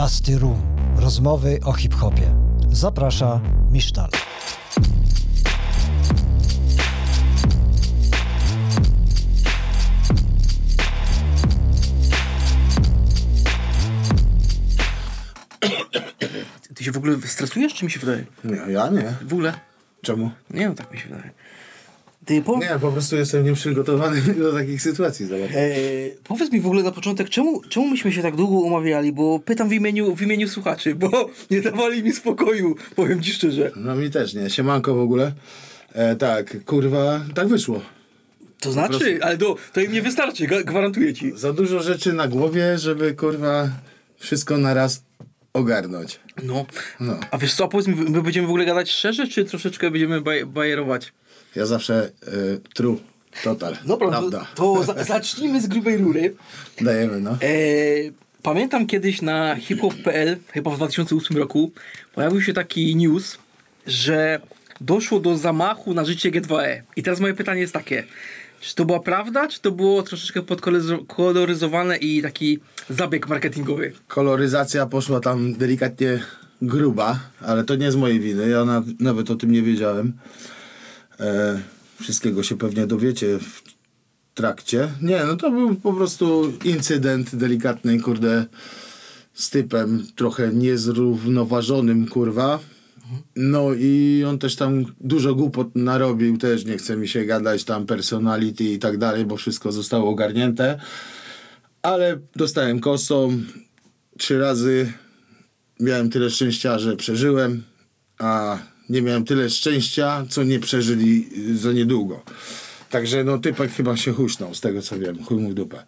Dusty Room. Rozmowy o hip-hopie. Zaprasza Misztal. Ty się w ogóle stresujesz, czy mi się wydaje? Nie, ja nie. W ogóle? Czemu? Nie wiem, tak mi się wydaje. Ty po... Nie, po prostu jestem nieprzygotowany do takich sytuacji. Eee, powiedz mi w ogóle na początek, czemu, czemu myśmy się tak długo umawiali, bo pytam w imieniu, w imieniu słuchaczy, bo nie dawali mi spokoju, powiem ci szczerze. No mi też nie. Siemanko w ogóle. E, tak, kurwa, tak wyszło. To znaczy, ale to, to im nie wystarczy, gwarantuję ci. Za dużo rzeczy na głowie, żeby kurwa wszystko na raz ogarnąć. No. No. A wiesz co, powiedz mi, my będziemy w ogóle gadać szczerze, czy troszeczkę będziemy baj bajerować? Ja zawsze e, true, total. Dobra, Prawda. to, to za, zacznijmy z grubej rury. Dajemy, no. Eee, pamiętam kiedyś na hiphop.pl, chyba w 2008 roku, pojawił się taki news, że doszło do zamachu na życie G2E. I teraz moje pytanie jest takie. Czy to była prawda, czy to było troszeczkę podkoloryzowane i taki zabieg marketingowy? Koloryzacja poszła tam delikatnie gruba, ale to nie z mojej winy. Ja na, nawet o tym nie wiedziałem. E, wszystkiego się pewnie dowiecie w trakcie. Nie, no to był po prostu incydent delikatny, kurde, z typem trochę niezrównoważonym, kurwa. No i on też tam dużo głupot narobił, też nie chce mi się gadać tam personality i tak dalej, bo wszystko zostało ogarnięte. Ale dostałem kosą trzy razy. Miałem tyle szczęścia, że przeżyłem, a nie miałem tyle szczęścia, co nie przeżyli za niedługo. Także no typek chyba się huśnął, z tego co wiem. Chuj mu w dupę.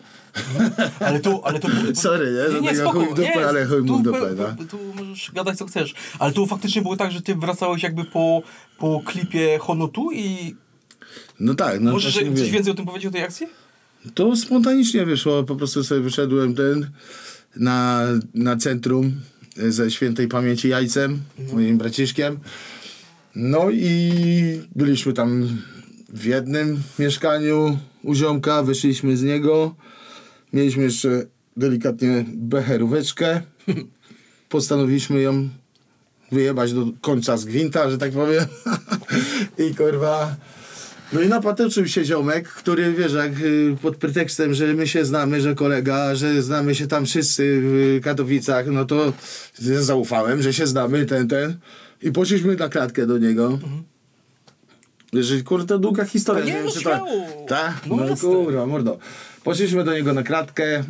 Ale tu, ale to... Sorry, nie? Że tego chuj w dupę, ale chuj mu w tu, dupę, no. Tu możesz gadać co chcesz. Ale tu faktycznie było tak, że ty wracałeś jakby po, po klipie Honotu i... No tak, no Możesz coś mówię. więcej o tym powiedzieć, o tej akcji? To spontanicznie wyszło, po prostu sobie wyszedłem ten na, na centrum ze świętej pamięci jajcem, moim braciszkiem. No i byliśmy tam w jednym mieszkaniu u ziomka, wyszliśmy z niego. Mieliśmy jeszcze delikatnie becheróweczkę. Postanowiliśmy ją wyjebać do końca z gwinta, że tak powiem. I kurwa... No i napatrzył się ziomek, który wiesz, jak y, pod pretekstem, że my się znamy, że kolega, że znamy się tam wszyscy w Katowicach, no to zaufałem, że się znamy, ten, ten. I poszliśmy na klatkę do niego. Że kurde, to długa historia. A nie, wiem, no czy śmiało. Tak? No No, kurwa, mordo. Poszliśmy do niego na klatkę.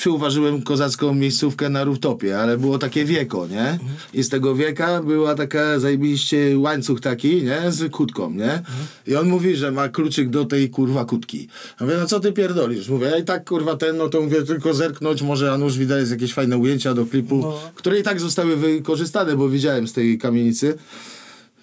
Przyuważyłem kozacką miejscówkę na rooftopie, ale było takie wieko, nie? I z tego wieka była taka zajebiście łańcuch taki, nie? Z kutką, nie? I on mówi, że ma kluczyk do tej kurwa kutki. Ja mówię, no co ty pierdolisz? Mówię, ja i tak kurwa ten, no to mówię, tylko zerknąć, może a nuż widać jakieś fajne ujęcia do klipu, które i tak zostały wykorzystane, bo widziałem z tej kamienicy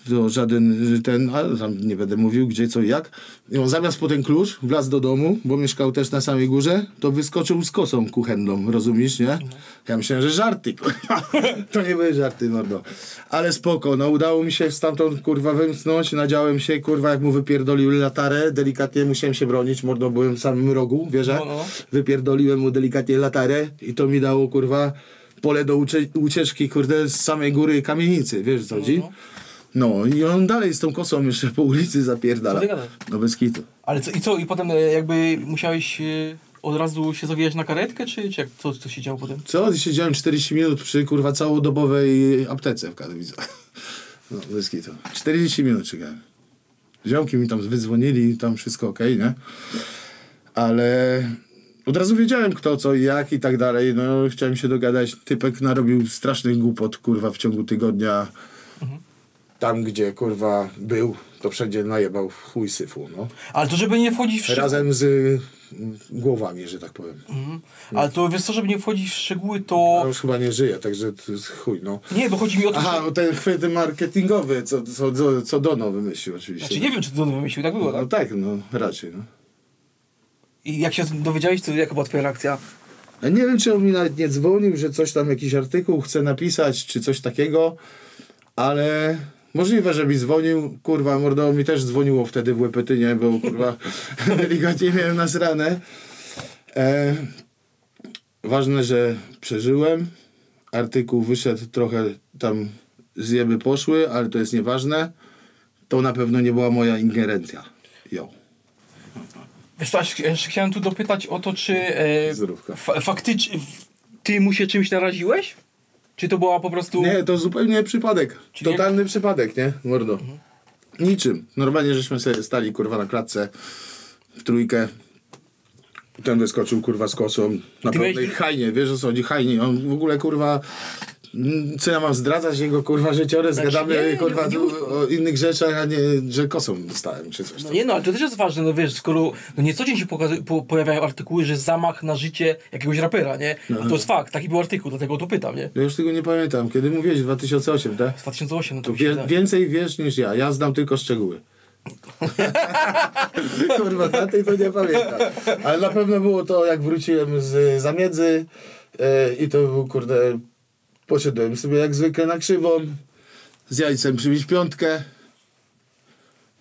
to żaden ten, ale tam nie będę mówił gdzie, co i jak. I on zamiast po ten klucz wlazł do domu, bo mieszkał też na samej górze, to wyskoczył z kosą kuchenną, rozumiesz, nie? Ja myślałem, że żarty, kurwa. To nie były żarty, mordo. Ale spoko, no udało mi się stamtąd, kurwa, wymknąć, nadziałem się, kurwa, jak mu wypierdolił latarę, delikatnie musiałem się bronić, mordo, byłem w samym rogu, wiesz, No, no. wypierdoliłem mu delikatnie latarę i to mi dało, kurwa, pole do ucie- ucieczki, kurde, z samej góry kamienicy, wiesz co chodzi? No i on dalej z tą kosą jeszcze po ulicy zapierdala. Co ty gadasz? No bez kitu. Ale co, i co, i potem e, jakby musiałeś e, od razu się zawijać na karetkę, czy, czy jak, co, co się działo potem? Co? Siedziałem 40 minut przy kurwa całodobowej aptece w Katowicach. No bez kitu. 40 minut czekałem. Ziomki mi tam wydzwonili, tam wszystko okej, nie? Ale od razu wiedziałem kto, co i jak i tak dalej. No chciałem się dogadać. Typek narobił strasznych głupot, kurwa, w ciągu tygodnia. Tam, gdzie kurwa był, to wszędzie najebał chuj syfu, no. Ale to żeby nie wchodzić w szczegóły... Razem z y, głowami, że tak powiem. Mhm. Ale to wiesz co, żeby nie wchodzić w szczegóły, to... już chyba nie żyje, także to jest chuj, no. Nie, bo chodzi mi o to, Aha, że... o ten chwyty marketingowe, co, co, co, co Dono wymyślił oczywiście. Znaczy nie wiem, czy on wymyślił, tak było, No tak? tak, no raczej, no. I jak się dowiedziałeś, to jaka była twoja reakcja? Ja nie wiem, czy on mi nawet nie dzwonił, że coś tam, jakiś artykuł chce napisać, czy coś takiego, ale możliwe, że mi dzwonił. Kurwa, mordo mi też dzwoniło wtedy w Łepetynie, bo kurwa delikatnie miałem nasrane. E, ważne, że przeżyłem. artykuł wyszedł trochę tam zjeby poszły, ale to jest nieważne. To na pewno nie była moja ingerencja. Jo. Wiesz co, chciałem tu dopytać o to, czy e, fa- faktycznie ty mu się czymś naraziłeś? Czy to była po prostu... Nie, to zupełnie przypadek. Czyli- Totalny przypadek, nie? Mordo. Niczym. Normalnie żeśmy sobie stali kurwa na klatce w trójkę. Ten wyskoczył kurwa z kosą. Na miałeś- pewnej hajnie, wiesz o co chodzi, hajnie. On w ogóle kurwa. Co ja mam zdradzać jego kurwa życiorys? Znaczy, Gadamy nie, nie, kurwa nie o innych rzeczach, a nie, że kosą dostałem czy coś No nie no, ale to też jest ważne, no wiesz, skoro no nie co dzień się po, pojawiają artykuły, że zamach na życie jakiegoś rapera, nie? A to jest fakt, taki był artykuł, dlatego o to pytam, nie? Ja już tego nie pamiętam. Kiedy mówiłeś 2008, tak? Z 2008, no to To wie, więcej wiesz niż ja. Ja znam tylko szczegóły. Kurwa, taty to nie pamiętam. Ale na pewno było to, jak wróciłem z zamiedzy e, i to był, kurde, poszedłem sobie jak zwykle na krzywą, z jajcem przybić piątkę.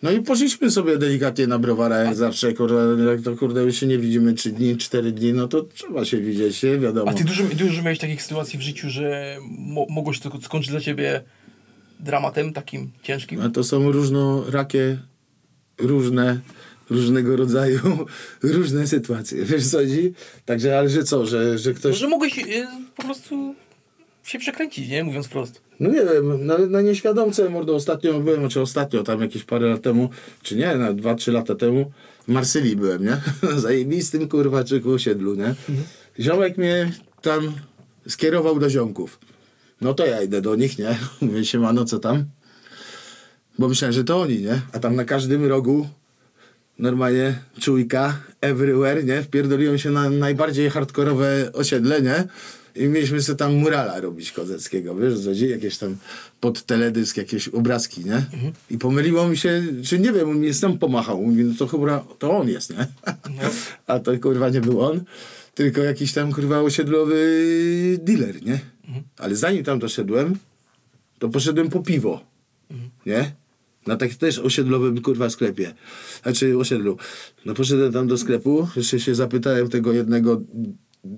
No i poszliśmy sobie delikatnie na browara, jak zawsze, kurde, jak to kurde już się nie widzimy 3 dni, 4 dni, no to trzeba się widzieć, nie? Wiadomo. A ty dużo, dużo miałeś takich sytuacji w życiu, że mo, mogło się to skończyć dla ciebie dramatem takim ciężkim? A to są różnorakie, różne, różnego rodzaju, różne sytuacje. Wiesz co chodzi? Także, ale że co, że, że ktoś... Może mogłeś y, po prostu się przekręcić, nie? Mówiąc wprost. No nie wiem, na, na nieświadomce, mordo, ostatnio byłem, znaczy ostatnio, tam jakieś parę lat temu, czy nie, na dwa, trzy lata temu, w Marsylii byłem, nie? Zajebistym, kurwa, czyku osiedlu, nie? Ziomek mnie tam skierował do ziomków. No to ja idę do nich, nie? Mówię, siemano, co tam? Bo myślałem, że to oni, nie? A tam na każdym rogu normalnie czujka, everywhere, nie? Wpierdoliłem się na najbardziej hardkorowe osiedle, nie? I mieliśmy sobie tam murala robić kozeckiego, wiesz, chodzi? jakieś tam pod teledysk, jakieś obrazki, nie? I pomyliło mi się, czy nie wiem, on mi sam pomachał, mówi, no to chyba to on jest, nie? A to kurwa nie był on, tylko jakiś tam kurwa osiedlowy dealer, nie? Ale zanim tam doszedłem, to poszedłem po piwo, nie? Na tak też osiedlowym kurwa sklepie. Znaczy osiedlu. No poszedłem tam do sklepu, jeszcze się zapytałem tego jednego,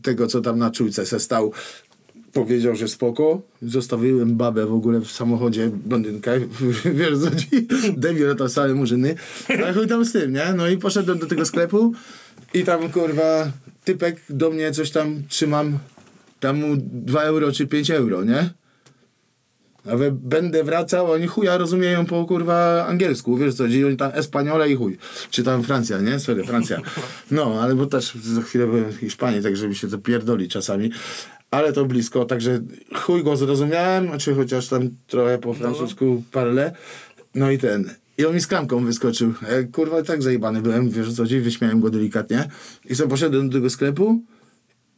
tego co tam na czujce se stał. Powiedział, że spoko. Zostawiłem babę w ogóle w samochodzie, blondynkę, wiesz co ci? Debil tam same murzyny. Ale chuj tam z tym, nie? No i poszedłem do tego sklepu i tam kurwa typek do mnie coś tam trzymam, tam mu 2 euro czy 5 euro, nie? Ale będę wracał, oni chuja rozumieją po kurwa angielsku, wiesz co, oni tam Espaniola i chuj. Czy tam Francja, nie? Sorry, Francja. No, ale bo też za chwilę byłem w Hiszpanii, także mi się to pierdoli czasami. Ale to blisko, także chuj go zrozumiałem, znaczy chociaż tam trochę po francusku parle. No i ten. I on mi z klamką wyskoczył. Ja, kurwa, tak zajebany byłem, wiesz co, dziś wyśmiałem go delikatnie. I sobie poszedłem do tego sklepu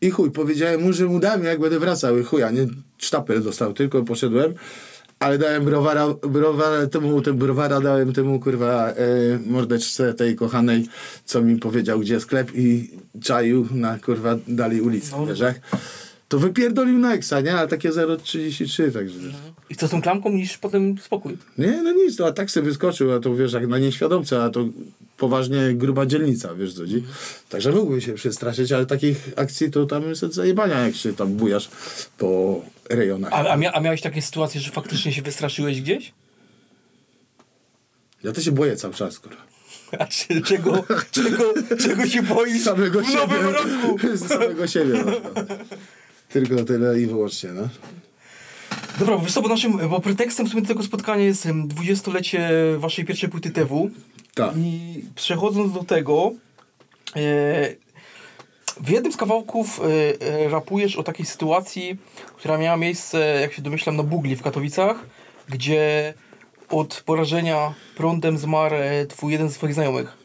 i chuj, powiedziałem mu, że mu dam, jak będę wracał. I chuja, nie sztapel dostał, tylko poszedłem. Ale dałem browara, browara temu, ten browara dałem temu kurwa e, mordeczce tej kochanej, co mi powiedział, gdzie sklep i czaił na kurwa dalej ulicy, No. wiesz? To wypierdolił na eksa, nie? Ale takie 0,33, także wiesz. I co z tą klamką niż potem spokój. Nie, no nic, to a tak sobie wyskoczył, a to wiesz, jak na nieświadomce, a to poważnie gruba dzielnica, wiesz co chodzi. Także mógłbym się przestraszyć, ale takich akcji to tam jest od zajebania, jak się tam bujasz po rejonach. A, a, mia, a miałeś takie sytuacje, że faktycznie się wystraszyłeś gdzieś? Ja to się boję cały czas, kurwa. A czy, czego, czego, czego się boisz Samego w siebie. nowym roku? Z samego siebie. No. Tylko tyle i wyłącznie, no. Dobra, bo wiesz co, bo, naszym, bo pretekstem w sumie tego spotkania jest 20-lecie waszej pierwszej płyty TW. Tak. I przechodząc do tego, e, w jednym z kawałków e, e, rapujesz o takiej sytuacji, która miała miejsce, jak się domyślam, na Bugli w Katowicach, gdzie od porażenia prądem zmarł e, twój jeden z twoich znajomych.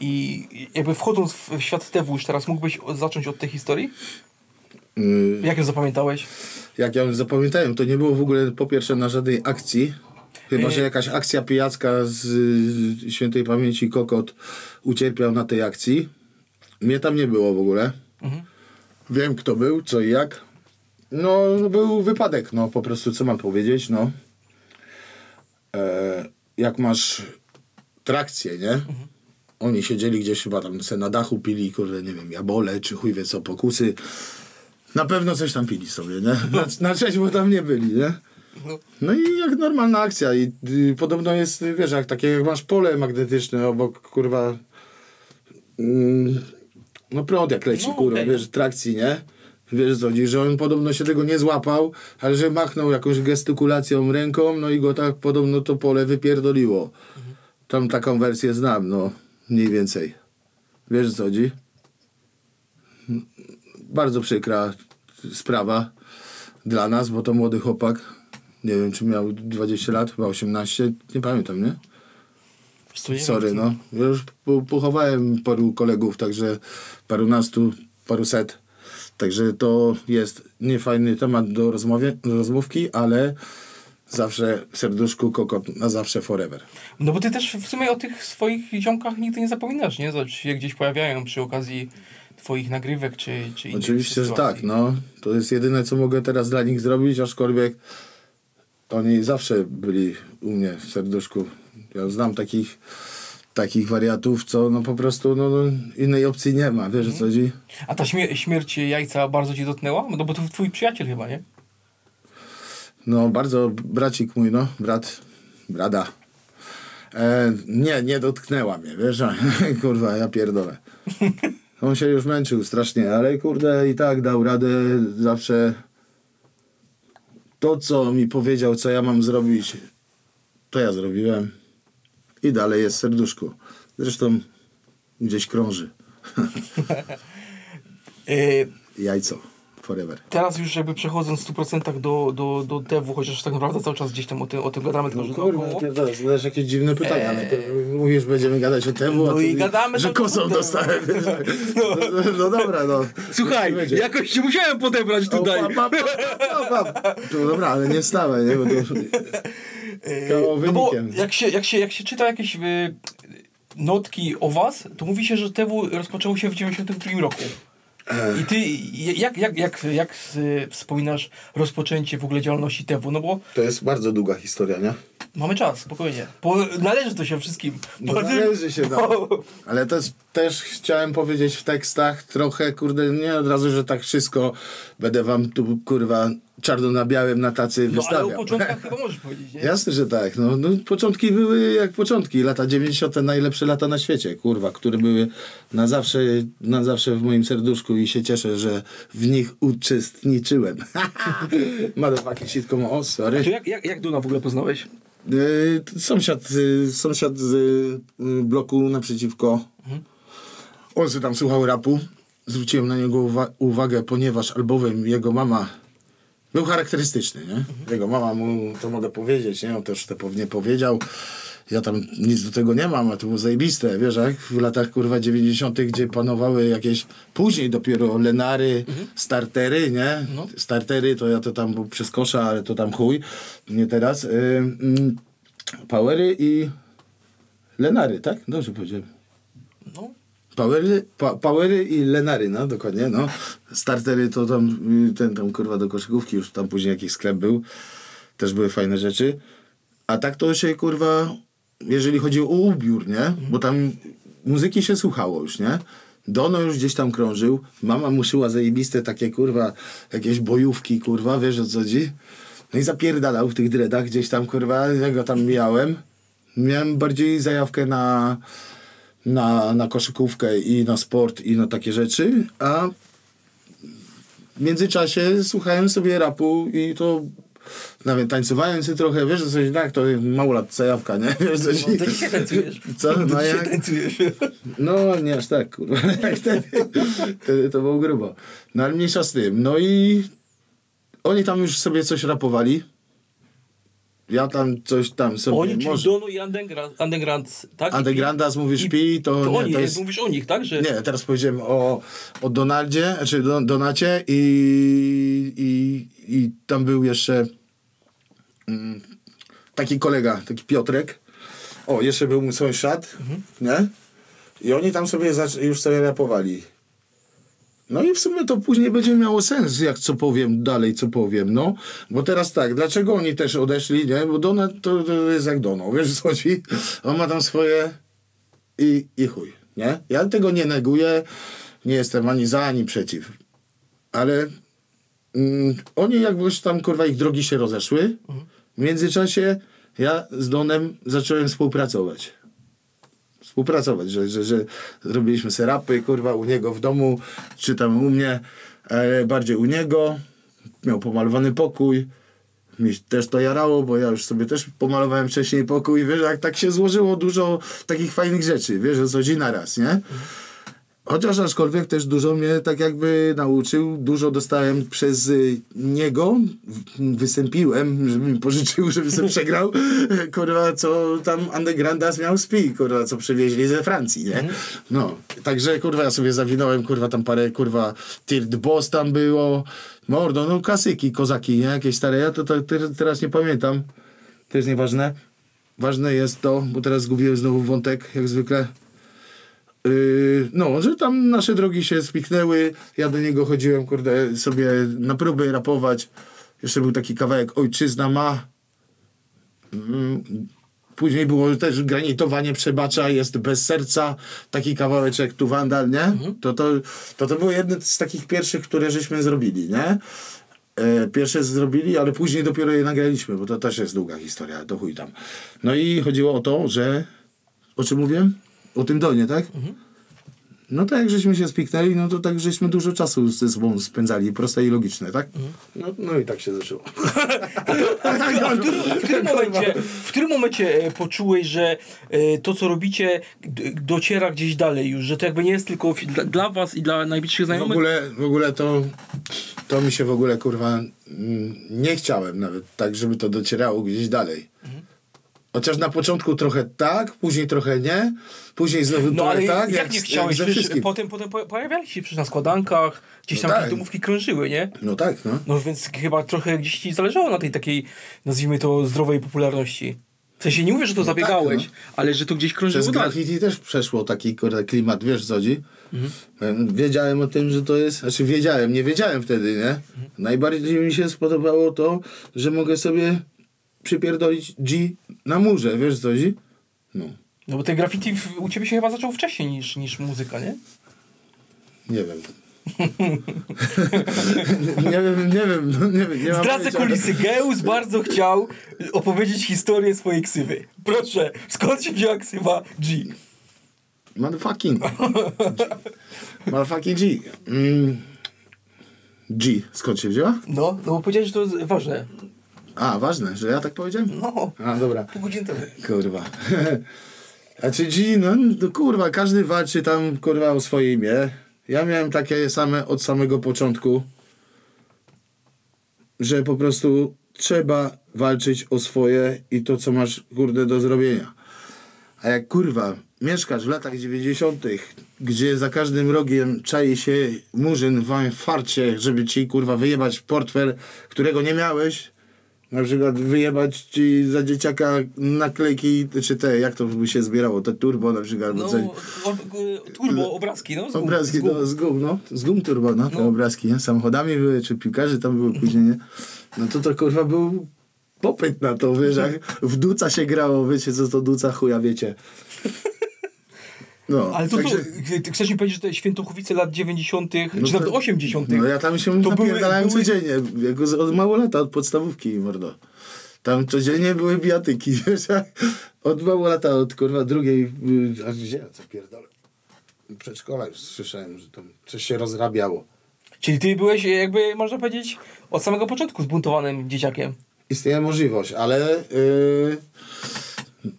I jakby wchodząc w świat TW już teraz, mógłbyś zacząć od tej historii? Yy, Jak ją zapamiętałeś? jak ja zapamiętałem, to nie było w ogóle po pierwsze na żadnej akcji. Chyba, Yy. że jakaś akcja pijacka z świętej pamięci Kokot ucierpiał na tej akcji. Mnie tam nie było w ogóle. Mhm. Wiem kto był, co i jak. No, był wypadek, no po prostu, co mam powiedzieć, no. E, jak masz trakcję, nie? Oni siedzieli gdzieś chyba tam se na dachu, pili, kurde, nie wiem, jabole, czy chuj wie co, pokusy. Na pewno coś tam pili sobie, nie? Na, na trzeźwo tam nie byli, nie? No. No i jak normalna akcja i y, podobno jest, wiesz, jak takie jak masz pole magnetyczne obok, kurwa, mm, no prąd jak leci, No, kurwa, okej. wiesz, trakcji, nie? Wiesz co że on podobno się tego nie złapał, ale że machnął jakąś gestykulacją ręką, no i go tak podobno to pole wypierdoliło. Tam taką wersję znam, no, mniej więcej. Wiesz co chodzi? Bardzo przykra sprawa dla nas, bo to młody chłopak, nie wiem czy miał 20 lat, chyba 18, nie pamiętam, nie? Nie Sorry, no. Ja już po- pochowałem paru kolegów, także parunastu, paruset. Także to jest niefajny temat do, rozmowie, do rozmówki, ale zawsze w serduszku kokot na zawsze forever. No bo ty też w sumie o tych swoich ziomkach nigdy nie zapominasz, nie? Zobacz, się gdzieś pojawiają przy okazji twoich nagrywek, czy, czy innych Oczywiście, że tak, no. To jest jedyne, co mogę teraz dla nich zrobić, aczkolwiek oni zawsze byli u mnie w serduszku. Ja znam takich, takich wariatów, co no po prostu no, no, innej opcji nie ma, wiesz o co chodzi? A ta śmier- śmierć jajca bardzo ci dotknęła? No bo to twój przyjaciel chyba, nie? No, bardzo bracik mój, no, brat, brada. E, nie, nie dotknęła mnie, wiesz, kurwa, ja pierdolę. On się już męczył strasznie, ale kurde i tak dał radę zawsze to, co mi powiedział, co ja mam zrobić, to ja zrobiłem i dalej jest w serduszku. Zresztą gdzieś krąży. Yy, Jajco, forever. teraz już jakby przechodząc w 100% do, do, do dewu, chociaż tak naprawdę cały czas gdzieś tam o tym, o tym gadamy, tylko że Kurwa, ty teraz zadajesz jakieś dziwne pytania. Najpierw Mówisz, będziemy gadać o temu, No a i gadamy, że to kosą kurde. dostałem. wiesz, No, no dobra, no. Słuchaj, Będzie. jakoś się musiałem podebrać O, tutaj. pa, pa, pa, pa, pa. To dobra, ale nie wstawaj, nie? Bo to kawał No bo wynikiem. jak się, jak, się, jak się czyta jakieś y, notki o was, to mówi się, że TW rozpoczęło się w 92 roku. I ty, jak, jak, jak, jak y, wspominasz rozpoczęcie w ogóle działalności TW? No bo To jest bardzo długa historia, nie? mamy czas, spokojnie. Bo należy to się wszystkim. No ty- należy się, no. Ale też, też chciałem powiedzieć w tekstach trochę, kurde, nie od razu, że tak wszystko będę wam tu, kurwa, czarno na białym na tacy No ale wystawiał. o początkach chyba możesz powiedzieć, nie? Jasne, że tak. No, no, początki były jak początki. Lata 90. najlepsze lata na świecie, kurwa, które były na zawsze, na zawsze w moim serduszku i się cieszę, że w nich uczestniczyłem. Motherfucking shit, come on, sorry. Jak, jak, jak Duna w ogóle poznałeś? Yy, sąsiad, yy, sąsiad z yy, bloku naprzeciwko. On sobie tam słuchał rapu. Zwróciłem na niego uwa- uwagę, ponieważ albowiem jego mama był charakterystyczny, nie? Jego mama mu, to mogę powiedzieć, nie? On też to pewnie powiedział. Ja tam nic do tego nie mam, a to było zajebiste, wiesz, jak w latach kurwa 90., gdzie panowały jakieś, później dopiero Lenary, startery, nie? Startery to ja to tam był przez kosza, ale to tam chuj, nie teraz. Ym, powery i Lenary, tak? Dobrze powiedziałem. Powery, pa, powery i Lenary, no dokładnie, no. Startery to tam, y, ten tam kurwa do koszykówki, już tam później jakiś sklep był. Też były fajne rzeczy. A tak to się kurwa, jeżeli chodzi o ubiór, nie? Bo tam muzyki się słuchało już, nie? Dono już gdzieś tam krążył. Mama mu szyła zajebiste takie kurwa, jakieś bojówki, kurwa, wiesz o co chodzi? No i zapierdalał w tych dreadach gdzieś tam, kurwa, ja go tam mijałem. Miałem bardziej zajawkę na, na, na koszykówkę i na sport i na takie rzeczy, a w międzyczasie słuchałem sobie rapu i to nawet tańcowałem sobie trochę, wiesz, że coś tak, to mało lat zajawka, nie? Wiesz, coś... No, to dzisiaj tańcujesz. Co? No jak? tańcujesz. No, nie aż tak, kurwa. Wtedy, wtedy to było grubo. No ale mniejsza z tym. No i oni tam już sobie coś rapowali. Ja tam coś tam sobie... Oni, czyli może... Dono i Underground, Underground tak? Undergroundas mówisz I- pi, to, To nie, oni, to jest... mówisz o nich, tak? Że... Nie, teraz powiedziałem o, o Donaldzie, znaczy Don, Donacie i, i, i tam był jeszcze mm, taki kolega, taki Piotrek. O, jeszcze był mój sąsiad, nie? I oni tam sobie już sobie rapowali. No i w sumie to później będzie miało sens, jak co powiem dalej, co powiem, no. Bo teraz tak, dlaczego oni też odeszli, nie? Bo Donat to, to jest jak Dono, wiesz co chodzi? On ma tam swoje i, i chuj, nie? Ja tego nie neguję, nie jestem ani za, ani przeciw. Ale mm, oni jakbyś tam, kurwa, ich drogi się rozeszły. W międzyczasie ja z Donem zacząłem współpracować. Współpracować, że, że, że robiliśmy serapy, kurwa, u niego w domu, czy tam u mnie, e, bardziej u niego. Miał pomalowany pokój. Mi też to jarało, bo ja już sobie też pomalowałem wcześniej pokój. Wiesz, jak tak się złożyło dużo takich fajnych rzeczy, wiesz, o co dzień na raz, nie? Chociaż aczkolwiek też dużo mnie tak jakby nauczył, dużo dostałem przez y, niego, wysępiłem, żeby mi pożyczył, żeby sobie przegrał, kurwa, co tam Undergrandas miał spi, kurwa, co przywieźli ze Francji, nie? No, także kurwa, ja sobie zawinąłem, kurwa, tam parę, kurwa, Tirt Boss tam było, mordo, no klasyki, kozaki, nie? Jakieś stare, ja to, to te- teraz nie pamiętam, to jest nieważne. Ważne jest to, bo teraz zgubiłem znowu wątek, jak zwykle, no, że tam nasze drogi się spiknęły. Ja do niego chodziłem, kurde, sobie na próby rapować. Jeszcze był taki kawałek Ojczyzna ma. Mm, Później było też granitowanie przebacza, jest bez serca, taki kawałeczek tu wandal, nie? To, to, to, to było jedne z takich pierwszych, które żeśmy zrobili, nie? E, pierwsze zrobili, ale później dopiero je nagraliśmy, bo to też jest długa historia, to chuj tam. No i chodziło o to, że o czym mówiłem? O tym Donie, tak? No tak, jak żeśmy się spiknęli, no to tak żeśmy dużo czasu ze sobą spędzali, proste i logiczne, tak? No, no i tak się zaczęło. W którym, w którym momencie, w którym momencie e, poczułeś, że e, to, co robicie, dociera gdzieś dalej już, że to jakby nie jest tylko dla, dla was i dla najbliższych W znajomych? ogóle, w ogóle to, to mi się w ogóle, kurwa, nie chciałem nawet tak, żeby to docierało gdzieś dalej. Chociaż na początku trochę tak, później trochę nie, później znowu No ale tak, jak, nie z- chciałeś? ze Przecież potem, potem po- pojawiali się przecież na składankach, gdzieś No tam tak. domówki krążyły, nie? No tak, no. No więc chyba trochę gdzieś ci zależało na tej takiej, nazwijmy to, zdrowej popularności. W sensie nie mówię, że to zabiegałeś, tak, ale że to gdzieś krążyło Przez graffiti też przeszło taki kurde, klimat, wiesz co chodzi? Wiedziałem o tym, że to jest, znaczy wiedziałem, nie wiedziałem wtedy, nie? Najbardziej mi się spodobało to, że mogę sobie przypierdolić G na murze, wiesz co chodzi? No, No bo ten graffiti w, u ciebie się chyba zaczął wcześniej niż, niż muzyka, nie? nie wiem. nie wiem, nie wiem, no, nie wiem. Nie Zdradzę kulisy. Geus bardzo chciał opowiedzieć historię swojej ksywy. Proszę, skąd się wzięła ksywa G? Motherfucking. G. Motherfucking G. Mm. G. Skąd się wzięła? No, no bo powiedziałeś, że to jest ważne. A, ważne, że ja tak powiedziałem? No, A, dobra. pół godziny temu. Kurwa. A czy G, no, no kurwa, każdy walczy tam kurwa o swoje imię. Ja miałem takie same od samego początku, że po prostu trzeba walczyć o swoje i to, co masz kurde do zrobienia. A jak kurwa mieszkasz w latach 90., gdzie za każdym rogiem czai się murzyn w farcie, żeby ci kurwa wyjebać portfel, którego nie miałeś, na przykład wyjebać ci za dzieciaka naklejki, czy te, jak to by się zbierało, te turbo na przykład, No, coś. turbo, obrazki, no. z gum, Obrazki z gum. no, z gum, no. Z gum turbo, no, te obrazki, nie? Samochodami były, czy piłkarzy tam były później, nie? No to to kurwa był popyt na to, wiesz, jak w duca się grało, wiecie co to duca, chuja wiecie. No, Ale to, to, także- ty chcesz mi powiedzieć, że te świętochowice lat 90., no czy nawet to- 80., No ja tam się to napierdalałem były- codziennie, jako z- od mało lata, od podstawówki, mordo. Tam codziennie były bijatyki, wiesz, od mało lata, od kurwa drugiej, y, a gdzie, co pierdolę. Przedszkola już słyszałem, że tam coś się rozrabiało. Czyli ty byłeś jakby, można powiedzieć, od samego początku zbuntowanym dzieciakiem. Istnieje możliwość, ale yy,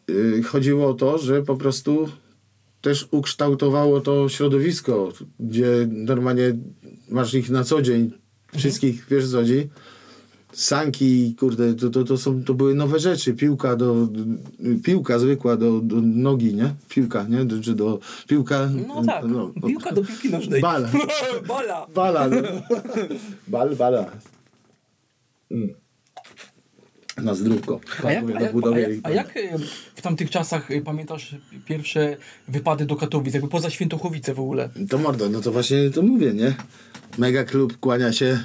yy, chodziło o to, że po prostu też ukształtowało to środowisko, gdzie normalnie masz ich na co dzień, wszystkich, wiesz co chodzi? Sanki, kurde, to, to, to, są, to były nowe rzeczy. Piłka do, piłka zwykła do, do nogi, nie? Piłka, nie? Do, czy do, piłka... No tak, piłka do piłki nożnej. Bala. Bala. Bala, no. Bal, bala. Mm. Na zdrówko. A jak, a, jak, a, jak, a jak w tamtych czasach e, pamiętasz pierwsze wypady do Katowic, jakby poza Świętochowice w ogóle? To mordo, no to właśnie to mówię, nie? Mega klub kłania się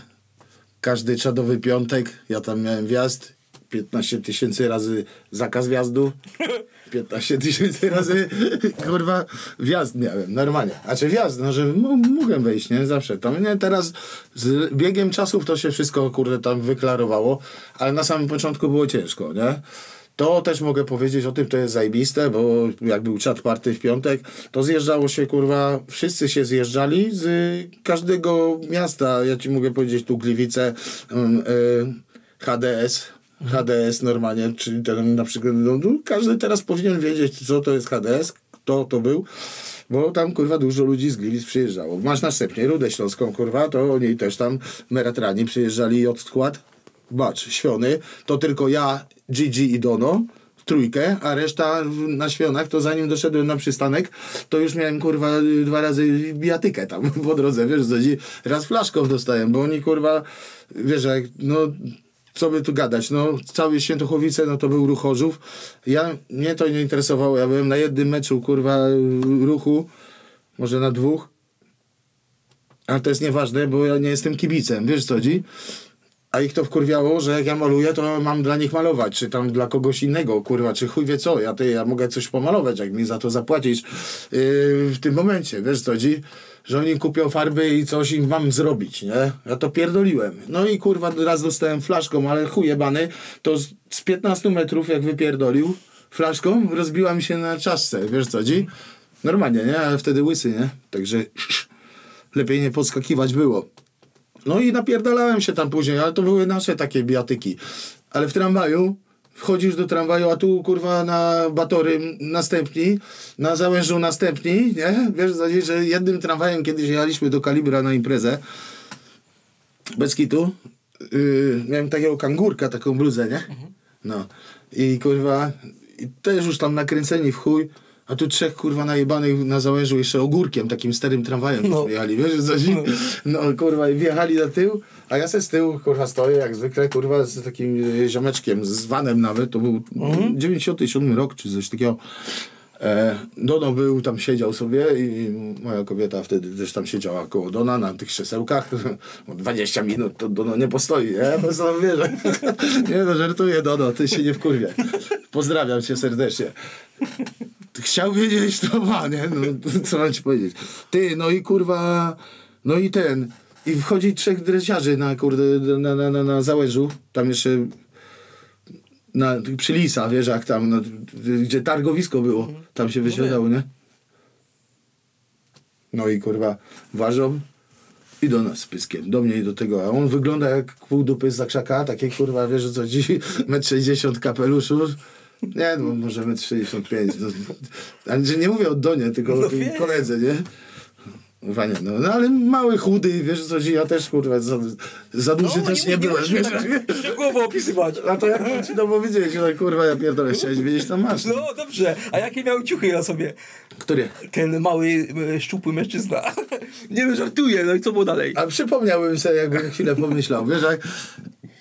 każdy czadowy piątek. Ja tam miałem wjazd. 15 tysięcy razy zakaz wjazdu. 15 tysięcy razy kurwa wjazd miałem, normalnie. Znaczy wjazd, no że mogłem wejść, nie? Zawsze tam. Nie, teraz z biegiem czasów to się wszystko kurde tam wyklarowało, ale na samym początku było ciężko, nie? To też mogę powiedzieć o tym, to jest zajebiste, bo jak był czat party w piątek, to zjeżdżało się, kurwa, wszyscy się zjeżdżali z każdego miasta. Ja ci mogę powiedzieć tu Gliwice, um, y, HDS, HDS normalnie, czyli ten na przykład, no, no, każdy teraz powinien wiedzieć, co to jest HDS, kto to był, bo tam, kurwa, dużo ludzi z Gliwic przyjeżdżało. Masz następnie Rudę Śląską, kurwa, to oni też tam meratrani przyjeżdżali od skład. Bacz, Świony, to tylko ja, Gigi i Dono, trójkę, a reszta na Świąach, to zanim doszedłem na przystanek, to już miałem, kurwa, dwa razy bijatykę tam po drodze, wiesz, raz flaszką dostałem, bo oni, kurwa, wiesz, jak, no, co by tu gadać, no, cały Świętochowice, no to był ruch. Ja, mnie to nie interesowało, ja byłem na jednym meczu, kurwa, ruchu, może na dwóch, ale to jest nieważne, bo ja nie jestem kibicem, wiesz co chodzi? A ich to wkurwiało, że jak ja maluję, to mam dla nich malować, czy tam dla kogoś innego, kurwa, czy chuj wie co, ja, ty, ja mogę coś pomalować, jak mi za to zapłacisz yy, w tym momencie, wiesz co chodzi? Że oni kupią farby i coś im mam zrobić, nie? Ja to pierdoliłem. No i kurwa, raz dostałem flaszką, ale chuj jebany, to z, z 15 metrów jak wypierdolił flaszką, rozbiła mi się na czaszce, wiesz co chodzi? Normalnie, nie? Ale wtedy łysy, nie? Także lepiej nie podskakiwać było. No i napierdalałem się tam później, ale to były nasze takie bijatyki. Ale w tramwaju, wchodzisz do tramwaju, a tu kurwa na Batory następni, na Załężu następni, nie? Wiesz, że jednym tramwajem kiedyś jechaliśmy do Kalibra na imprezę, bez kitu, yy, miałem takiego kangurka, taką bluzę, nie? No. I kurwa, i też już tam nakręceni w chuj, a tu trzech kurwa najebanych na załężu jeszcze ogórkiem, takim starym tramwajem No. no. jechali, wiesz co chodzi? No kurwa i wjechali na tył, a ja se z tyłu kurwa stoję jak zwykle kurwa z takim ziomeczkiem, z vanem nawet, to był 97 rok czy coś takiego. E, Dono był, tam siedział sobie i moja kobieta wtedy też tam siedziała koło Dona na tych krzesełkach. Bo 20 minut to Dono nie postoi, nie? Po prostu wierzę. Nie no, żartuję Dono, ty się nie wkurwie. Pozdrawiam cię serdecznie. Chciał wiedzieć, to ma, nie? No, co mam ci powiedzieć. Ty, no i kurwa, no i ten. I wchodzi trzech dresiarzy na, kurde, na, na, na, na załężu. Tam jeszcze na, przy Lisa, wiesz jak tam, no, gdzie targowisko było. Tam się wysiadało, nie? No i kurwa, ważą i do nas z pyskiem, do mnie i do tego. A on wygląda jak pół dupy z zakrzaka, takie kurwa, wiesz co dziś, metr 60 kapeluszu. Nie, no może metr 65. No, ale nie mówię o Donie, tylko No o koledze, nie? Wanie, no, no ale mały, chudy, wiesz co ja też kurwa za, za duży też nie, byłem, wiesz? tak szczegółowo opisywać. A to jak mam ci to powiedzieć, no kurwa, ja pierdolę, chciałeś wiedzieć, to masz. No dobrze, a jakie miał ciuchy na sobie? Który? Ten mały, e, szczupły mężczyzna. Nie no, żartuję, no i co było dalej? A przypomniałbym sobie, jakbym chwilę pomyślał, wiesz, jak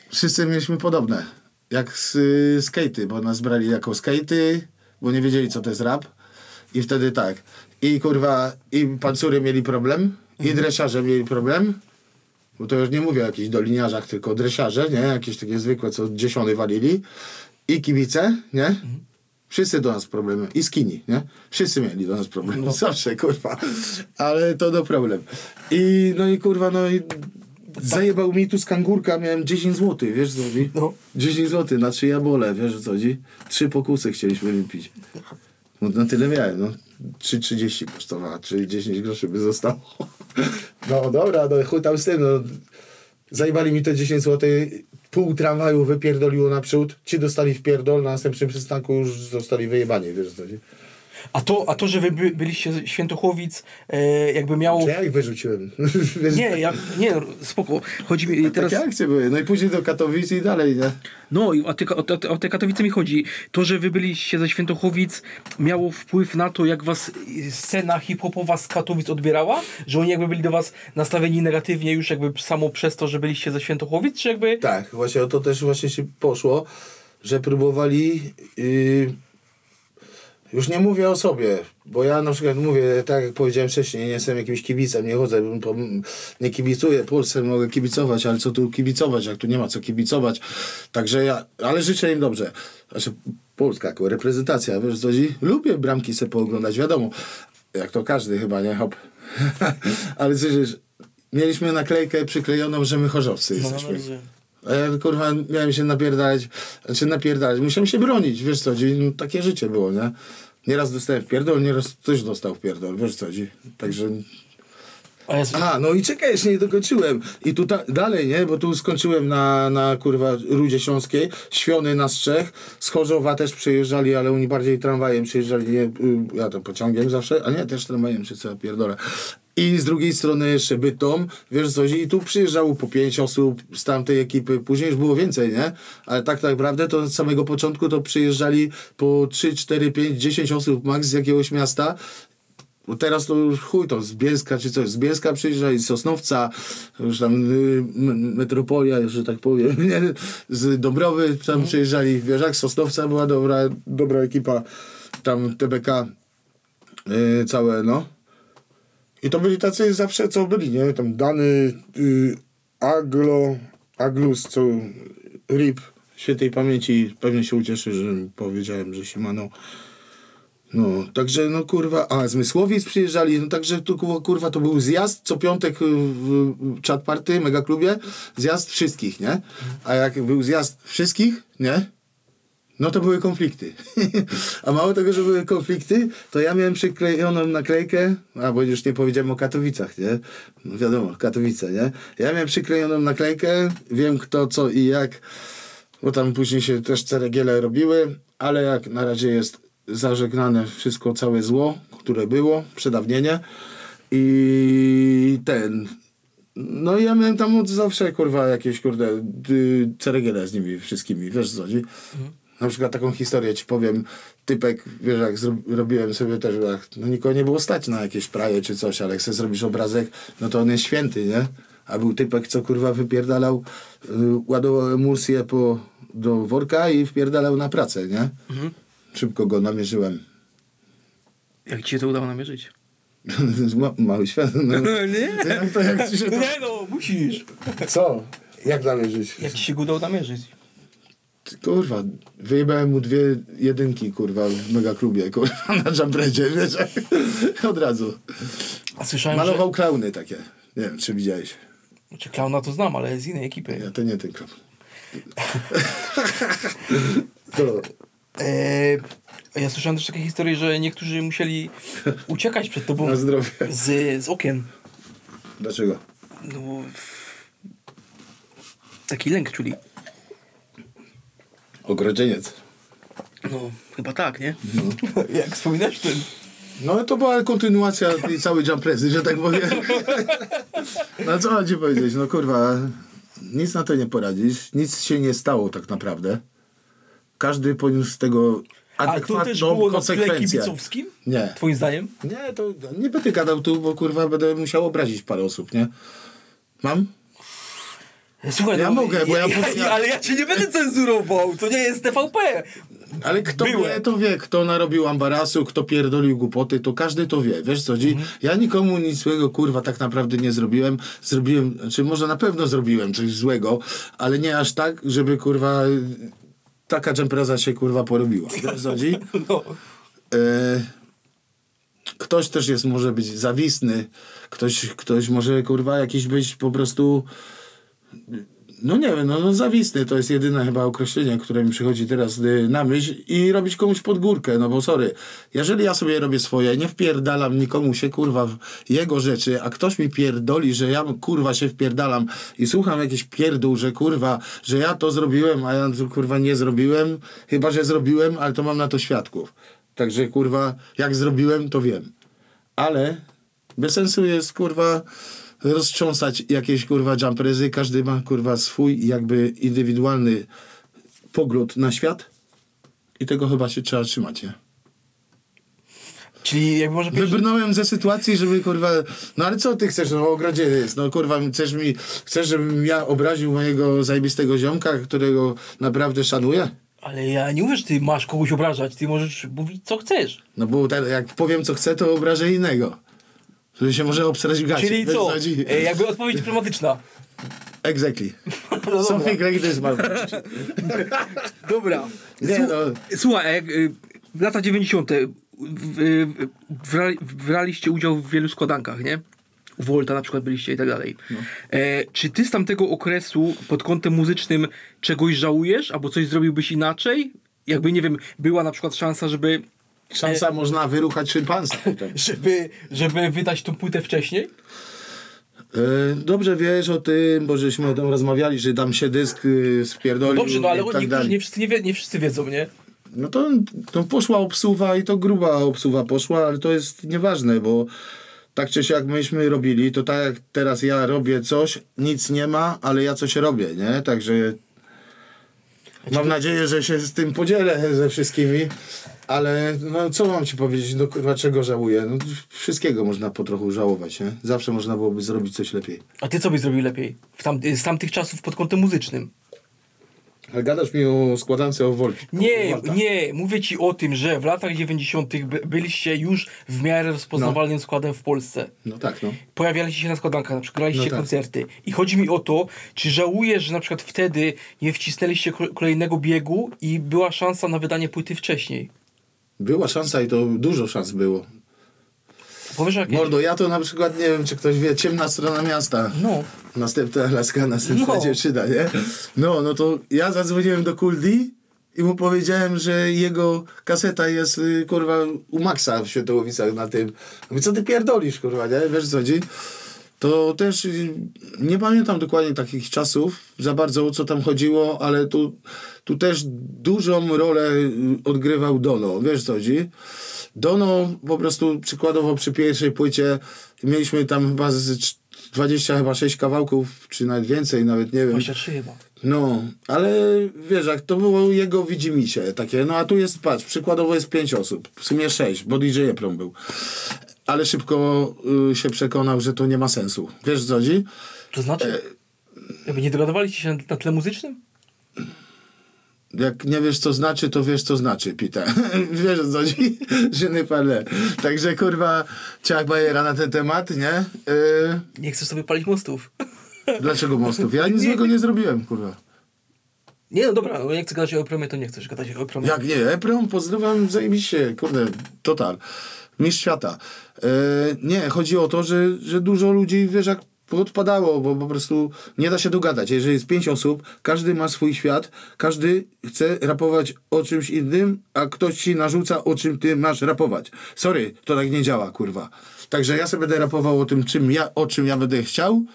wszyscy mieliśmy podobne, jak z y, skatey, bo nas brali jako skatey, bo nie wiedzieli, co to jest rap i wtedy tak, i kurwa, i pancury mieli problem, i dresiarze mieli problem, bo to już nie mówię o jakichś doliniarzach, tylko dresiarze, nie, jakieś takie zwykłe, co dziesiąty walili, i kibice, nie, Wszyscy do nas problemy. I skini, nie? Wszyscy mieli do nas problemy. Zawsze, kurwa. Ale to do problem. I no i kurwa, no i zajebał mi tu z kangurka, miałem 10 zł, wiesz co chodzi? No. 10 zł na trzy jabole, wiesz co chodzi? Trzy pokusy chcieliśmy wypić. No na tyle miałem, no. 3,30 kosztowała, czyli 10 groszy by zostało. No dobra, no chuj tam z tym, no. Zajebali mi te 10 zł, pół tramwaju wypierdoliło naprzód, ci dostali w pierdol, na następnym przystanku już zostali wyjebani, wiesz co? A to, a to że wy by, byliście Świętochłowic, e, jakby miało... Czy ja ich wyrzuciłem? Nie, ja, nie, spoko. Chodzi mi teraz... Takie akcje były. No i później do Katowic i dalej, nie? No i o te, o, te, o te Katowice mi chodzi. To, że wy byliście ze Świętochowic miało wpływ na to, jak was y, scena hip-hopowa z Katowic odbierała? Że oni jakby byli do was nastawieni negatywnie już jakby samo przez to, że byliście ze Świętochowic? Czy jakby... Tak, właśnie o to też właśnie się poszło, że próbowali yy, Już nie mówię o sobie, bo ja na przykład mówię, tak jak powiedziałem wcześniej, nie jestem jakimś kibicem, nie chodzę, nie kibicuję Polsce, mogę kibicować, ale co tu kibicować, jak tu nie ma co kibicować. Także ja, ale życzę im dobrze. Znaczy, Polska jako reprezentacja, wiesz co chodzi? Lubię bramki sobie pooglądać, wiadomo, jak to każdy chyba, nie? Hop. ale przecież mieliśmy naklejkę przyklejoną, że my chorzowcy No, jesteśmy. A ja kurwa miałem się napierdalać, znaczy napierdalać, musiałem się bronić, wiesz co no, takie życie było, nie? Nieraz dostałem w pierdol, nieraz ktoś dostał w pierdol, wiesz co także... A ja A, no i czekaj, jeszcze nie dokończyłem. I tu dalej, nie? Bo tu skończyłem na, na kurwa Rudzie Śląskiej, Świony na Strzech, z Chorzowa też przyjeżdżali, ale oni bardziej tramwajem przyjeżdżali, nie, y, ja to pociągiem zawsze, a nie, też tramwajem, czy co ja pierdolę. I z drugiej strony jeszcze Bytom, wiesz co, i tu przyjeżdżało po pięć osób z tamtej ekipy, później już było więcej, nie? Ale tak naprawdę to od samego początku to przyjeżdżali po 3, 4, 5, 10 osób max z jakiegoś miasta bo teraz to już chuj to z Bielska czy coś. Z Bielska przyjeżdżali, z Sosnowca, już tam y, metropolia, że tak powiem, nie? z Dąbrowy tam przyjeżdżali. Wiesz, jak z Sosnowca była dobra, dobra ekipa, tam TBK y, całe, no. I to byli tacy zawsze, co byli, nie? Tam Dany, y, Aglo, Aglus, co RIP, świętej pamięci, pewnie się ucieszy, że powiedziałem, że się maną. No, także no kurwa, a Zmysłowic przyjeżdżali, no także tu ku- kurwa to był zjazd co piątek w chat party, mega klubie, zjazd wszystkich, nie? A jak był zjazd wszystkich, nie? No to były konflikty. a mało tego, że były konflikty, to ja miałem przyklejoną naklejkę, a bo już nie powiedziałem o Katowicach, nie? No wiadomo, Katowice, nie? Ja miałem przyklejoną naklejkę, wiem kto, co i jak, bo tam później się też ceregiele robiły, ale jak na razie jest zażegnane wszystko, całe zło, które było, przedawnienie i ten... No ja miałem tam od zawsze, kurwa, jakieś, kurde, y, ceregiele z nimi wszystkimi, wiesz co chodzi? Na przykład taką historię ci powiem, typek, wiesz, jak robiłem sobie też, jak, no nikogo nie było stać na jakieś praje czy coś, ale jak sobie zrobisz obrazek, no to on jest święty, nie? A był typek, co kurwa wypierdalał, y, ładował emulsję po, do worka i wpierdalał na pracę, nie? Szybko go namierzyłem. Jak ci się to udało namierzyć? Ma, mały świat. No. nie? Jak to, jak ci się to... Nie no, musisz. Co? Jak namierzyć? Jak ci się udało namierzyć? Kurwa, wyjebałem mu dwie jedynki, kurwa, w megaklubie, kurwa, na jumpredzie, wiesz? Od razu. A słyszałem, Malował klauny takie. Nie wiem, czy widziałeś. że... Czy klauna to znam, ale z innej ekipy. Ja to nie ten klaun. to, Eee, ja słyszałem też takie historie, że niektórzy musieli uciekać przed tobą Na zdrowie. z, z okien. dlaczego? No, taki lęk czuli. Ogrodzieniec. No, chyba tak, nie? Jak wspominasz ten... No to była kontynuacja tej całej jumprezy, że tak powiem. No co mam ci powiedzieć, no kurwa, nic na to nie poradzisz, nic się nie stało tak naprawdę. Każdy poniósł z tego A to też adekwatną było na kibicowskim? Nie. Twoim zdaniem? Nie, to nie będę gadał tu, bo kurwa będę musiał obrazić parę osób, nie? Mam? Słuchaj, Ja no, mogę, bo ja- ja, Ale ja cię nie będę cenzurował, to nie jest TVP. Ale kto Byłem. wie, to wie, kto narobił ambarasu, kto pierdolił głupoty, to każdy to wie, wiesz co, Mhm. ja nikomu nic złego, kurwa, tak naprawdę nie zrobiłem, zrobiłem, czy może na pewno zrobiłem coś złego, ale nie aż tak, żeby, kurwa, taka dżempreza się, kurwa, porobiła, wiesz co? No. E, ktoś też jest, może być zawisny, ktoś, ktoś może, kurwa, jakiś być po prostu no nie wiem, no, no to jest jedyne chyba określenie, które mi przychodzi teraz y, na myśl i robić komuś pod górkę, no bo sorry, jeżeli ja sobie robię swoje, nie wpierdalam nikomu się kurwa w jego rzeczy, a ktoś mi pierdoli, że ja kurwa się wpierdalam i słucham jakiś pierdół, że kurwa, że ja to zrobiłem, a ja to kurwa nie zrobiłem, chyba, że zrobiłem, ale to mam na to świadków. Także kurwa, jak zrobiłem, to wiem. Ale bez sensu jest kurwa roztrząsać jakieś kurwa jumprezy. Każdy ma kurwa swój jakby indywidualny pogląd na świat i tego chyba się trzeba trzymać, nie? Czyli jakby może powiedzieć, Wybrnąłem ze sytuacji, żeby kurwa. No ale co ty chcesz? No ogrodzie jest. No kurwa, chcesz mi. Chcesz, żebym ja obraził mojego zajebistego ziomka, którego naprawdę szanuję? Ale ja nie mówię, że ty masz kogoś obrażać, ty możesz mówić co chcesz. No bo tak, jak powiem co chcę, to obrażę innego. Żeby się może obsrać w gacie. Czyli co? E, jakby odpowiedź dyplomatyczna. Exactly. No Something dobra. like this, man. dobra. Nie, no. Słuchaj, jak, y, lata 90. y, w- brali- braliście udział w wielu składankach, nie? U Volta na przykład byliście i tak dalej. No. E, czy ty z tamtego okresu pod kątem muzycznym czegoś żałujesz? Albo coś zrobiłbyś inaczej? Jakby, nie wiem, była na przykład szansa, żeby Szansa można wyruchać szympansa żeby, żeby wydać tą płytę wcześniej? E, Dobrze wiesz o tym, bo żeśmy o tym rozmawiali, że tam się dysk y, spierdolił Dobrze, no ale i tak dalej. nie, wszyscy nie, wie, nie wszyscy wiedzą, nie? No to, to poszła obsuwa i to gruba obsuwa poszła, ale to jest nieważne, bo tak czy siak myśmy robili, to tak jak teraz ja robię coś, nic nie ma, ale ja coś robię, nie? Także mam nadzieję, że się z tym podzielę ze wszystkimi, ale no co mam ci powiedzieć, no kurwa czego żałuję? No, wszystkiego można po trochu żałować, nie? Zawsze można byłoby zrobić coś lepiej. A ty co byś zrobił lepiej? W tam, z tamtych czasów pod kątem muzycznym? Ale gadasz mi o składance o Wolcie. Nie, nie, mówię ci o tym, że w latach 90. by, byliście już w miarę rozpoznawalnym składem w Polsce. No tak, no. Pojawialiście się na składankach, na przykład graliście No tak. koncerty. I chodzi mi o to, czy żałujesz, że na przykład wtedy nie wcisnęliście ko- kolejnego biegu i była szansa na wydanie płyty wcześniej? Była szansa i to dużo szans było. Powiesz jakieś? Mordo, ja to na przykład nie wiem, czy ktoś wie, ciemna strona miasta. No. Następna laska, następna No. dziewczyna, nie? No, no to ja zadzwoniłem do Kuldi i mu powiedziałem, że jego kaseta jest, y, kurwa, u Maxa w Świętołowicach na tym. Mówię, co ty pierdolisz, kurwa, nie? Wiesz co chodzi? To też y, nie pamiętam dokładnie takich czasów, za bardzo o co tam chodziło, ale tu, tu też dużą rolę y, odgrywał Dono, wiesz co chodzi? Dono po prostu przykładowo przy pierwszej płycie mieliśmy tam chyba z cz- 20 chyba 6 kawałków, czy nawet więcej, nawet nie wiem. 23 chyba. No, ale wiesz, jak to było jego widzimisię takie, no a tu jest, patrz, przykładowo jest pięć osób, w sumie sześć, bo DJ Eprom był. Ale szybko y, się przekonał, że to nie ma sensu. Wiesz co chodzi? To znaczy, jakby nie dogadywaliście się na, tle muzycznym? Jak nie wiesz co znaczy, to wiesz co znaczy, Peter. wiesz co chodzi? Je ne parle. Także kurwa, ciach bajera na ten temat, nie? Y, Nie chcesz sobie palić mostów. dlaczego mostów? Ja nic złego nie zrobiłem, kurwa. Nie, no dobra, nie chcę gadać o Epromie, to nie chcesz gadać o Epromie. Jak nie, Eprom, pozdrawiam zajebiście, kurde, total. Mistrz świata. E, nie, chodzi o to, że, że dużo ludzi, wiesz, jak odpadało, bo po prostu nie da się dogadać. Jeżeli jest pięć osób, każdy ma swój świat, każdy chce rapować o czymś innym, a ktoś ci narzuca, o czym ty masz rapować. Sorry, to tak nie działa, kurwa. Także ja sobie będę rapował o tym, czym ja, o czym ja będę chciał,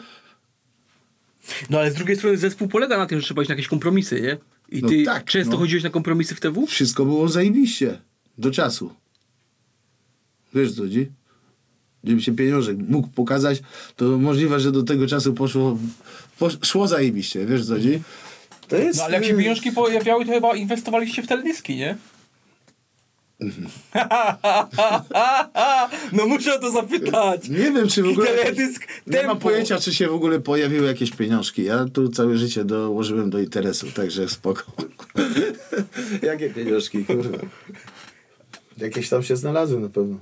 No ale z drugiej strony zespół polega na tym, że trzeba iść na jakieś kompromisy, nie? I No ty tak, często no. chodziłeś na kompromisy w TW? wszystko było zajebiście. Do czasu. Wiesz co chodzi? Żeby się pieniążek mógł pokazać, to możliwe, że do tego czasu poszło, posz, szło zajebiście. Wiesz co chodzi? To jest... No ale jak się pieniążki pojawiały, to chyba inwestowaliście w teledyski, nie? no muszę o to zapytać. Nie wiem, czy w ogóle... Teledysk Nie mam pojęcia, czy się w ogóle pojawiły jakieś pieniążki. Ja tu całe życie dołożyłem do interesu, także spoko. Jakie pieniążki, kurwa. Jakieś tam się znalazły na pewno.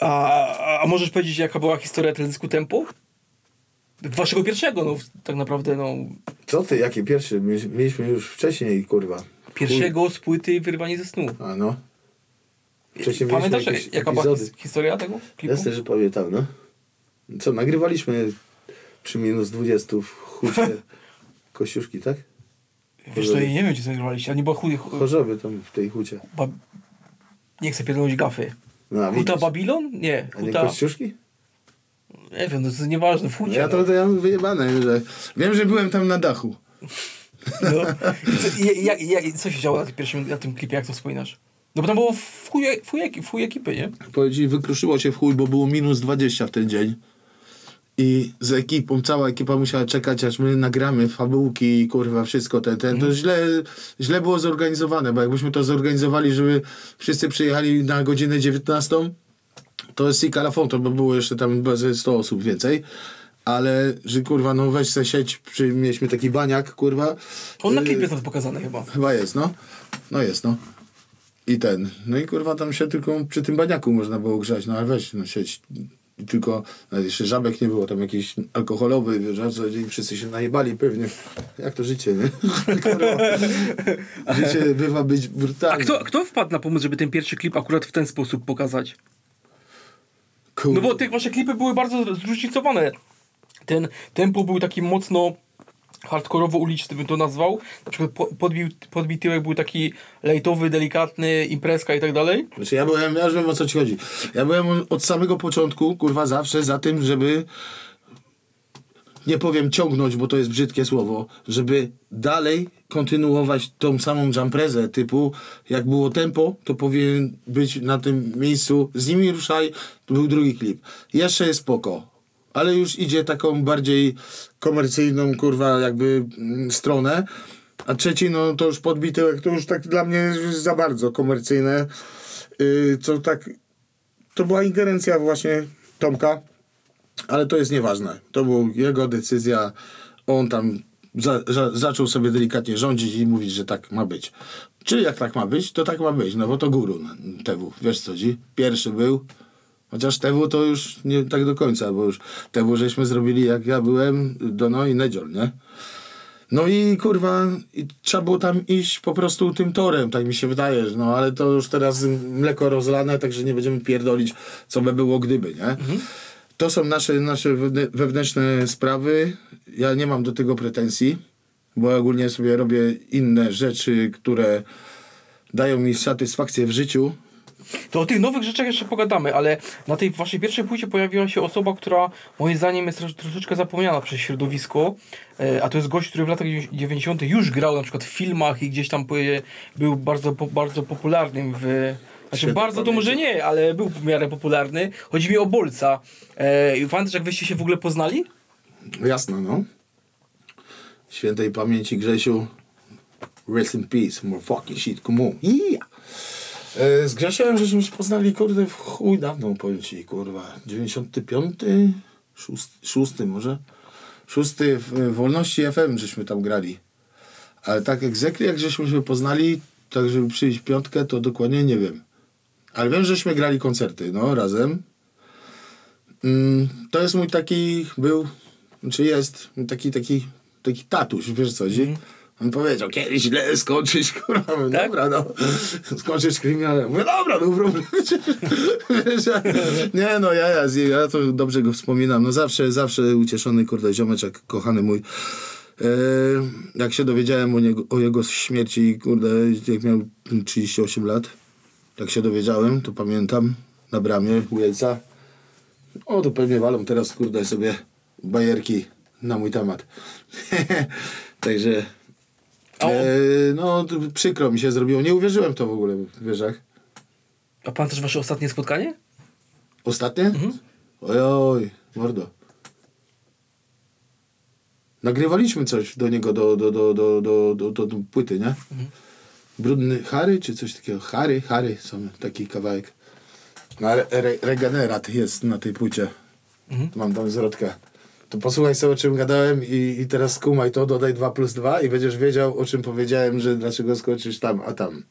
A, a możesz powiedzieć, jaka była historia teledysku Tempo? Waszego pierwszego, no tak naprawdę, no. Co ty, jakie pierwsze? Mieli- Mieliśmy już wcześniej, kurwa. Pierwszego z płyty Wyrwanie ze snu. A no. Wcześniej Pamiętasz, jakieś jaka była historia tego klipu? Jasne, że pamiętam, no. Co, nagrywaliśmy przy minus 20 w hucie Kościuszki, tak? Wiesz co, ja nie wiem, gdzie to nagrywaliście, a nie była chudy... chu- Chorzowy tam w tej hucie. Ba... Nie chcę pierdolić gafy. No, Huta. Babilon? Nie, A nie Huta... Kościuszki? Nie wiem, no to jest nieważne, w hucie. Ja to, to ja mam wyjebane, że... Wiem, że byłem tam na dachu. No. I co, i, co się działo na tym pierwszym, na tym klipie, jak to wspominasz? No bo tam było w chuj, w chuj, w chuj ekipy, nie? Powiem ci, wykruszyło się w chuj, bo było minus 20 w ten dzień. I z ekipą, cała ekipa musiała czekać, aż my nagramy fabułki i kurwa wszystko. Ten, ten. To źle, źle było zorganizowane, bo jakbyśmy to zorganizowali, żeby wszyscy przyjechali na godzinę 19, to jest Sika Lafon, to by było jeszcze tam ze 100 osób więcej. ale że kurwa, no weź se sieć, przy, mieliśmy taki baniak, kurwa. On na Y, klipie jest pokazany chyba. Chyba jest, no. No jest, no. I ten. No i kurwa tam się tylko przy tym baniaku można było grzać, no ale weź, no sieć. I tylko, jeszcze żabek nie było, tam jakiś alkoholowy, wiesz, a co dzień wszyscy się najebali pewnie. Jak to życie, nie? Życie bywa być A brutalne. kto, kto wpadł na pomysł, żeby ten pierwszy klip akurat w ten sposób pokazać? No bo te wasze klipy były bardzo zróżnicowane. Ten tempo był taki mocno hardkorowo uliczny bym to nazwał. Na przykład po- podbił, podbił tyłek był taki lejtowy, delikatny, imprezka i tak dalej. Znaczy ja byłem, ja już wiem o co ci chodzi. Ja byłem od samego początku, kurwa, zawsze za tym, żeby nie powiem ciągnąć, bo to jest brzydkie słowo, żeby dalej kontynuować tą samą jumprezę typu jak było tempo, to powinien być na tym miejscu z nimi ruszaj, to był drugi klip. Jeszcze jest spoko, ale już idzie taką bardziej komercyjną, kurwa, jakby mm, stronę. A trzeci, no to już podbity, to już tak dla mnie za bardzo komercyjne. Yy, co tak, to była ingerencja właśnie Tomka, ale to jest nieważne. To była jego decyzja. On tam za, za, zaczął sobie delikatnie rządzić i mówić, że tak ma być. Czyli jak tak ma być, to tak ma być, no bo to guru no, TW. Wiesz co ci? Pierwszy był. Chociaż TW to już nie tak do końca, bo już TW żeśmy zrobili jak ja byłem, Dono i Nedziol, nie? No i kurwa, i trzeba było tam iść po prostu tym torem, tak mi się wydaje, no ale to już teraz mleko rozlane, także nie będziemy pierdolić, co by było gdyby, nie? To są nasze, nasze wewnę- wewnętrzne sprawy. Ja nie mam do tego pretensji, bo ogólnie sobie robię inne rzeczy, które dają mi satysfakcję w życiu. To o tych nowych rzeczach jeszcze pogadamy, ale na tej waszej pierwszej płycie pojawiła się osoba, która moim zdaniem jest trosz- troszeczkę zapomniana przez środowisko, e, a to jest gość, który w latach 90. już grał na przykład w filmach i gdzieś tam był bardzo, bardzo popularnym w... Znaczy bardzo to może nie, ale był w miarę popularny. Chodzi mi o Bolca. E, pamiętasz jak wyście się w ogóle poznali? Jasno, no. Świętej pamięci Grzesiu. Rest in peace, more fucking shit, come on. Yeah. E, Z Grzesiem żeśmy się poznali, kurde, w chuj dawno, powiem ci, kurwa. 95? 6, 6 może? 6 w Wolności FM żeśmy tam grali. Ale tak egzekli, jak żeśmy się poznali, tak żeby przyjść piątkę, to dokładnie nie wiem. Ale wiem, żeśmy grali koncerty, no, razem. Mm, to jest mój taki, był, czy jest, taki, taki, taki tatuś, wiesz co chodzi? On powiedział, kiedyś źle skończyć, kurwa, mówię, Tak? dobra, no, skończyć kryminalem. Mówię, dobra, no problem. Nie no, ja, ja, ja to dobrze go wspominam, no zawsze, zawsze ucieszony, kurde, ziomeczek, kochany mój. E, jak się dowiedziałem o, niego, o jego śmierci, kurde, jak miał 38 lat, tak się dowiedziałem, to pamiętam, na bramie Ujelca, o, to pewnie walą teraz, kurde, sobie bajerki na mój temat. Także, e, no, przykro mi się zrobiło. Nie uwierzyłem to w ogóle, wiesz jak? A pamiętasz wasze ostatnie spotkanie? Ostatnie? Oj, oj, mordo. Nagrywaliśmy coś do niego, do, do, do, do, do, do, do, do płyty, nie? Brudny Harry, czy coś takiego? Harry, Harry, są taki kawałek. No, re, re, regenerat jest na tej płycie. Mam tam zwrotkę. To posłuchaj sobie, o czym gadałem i, i teraz skumaj to, dodaj 2 plus 2 i będziesz wiedział, o czym powiedziałem, że dlaczego skoczysz tam, a tam.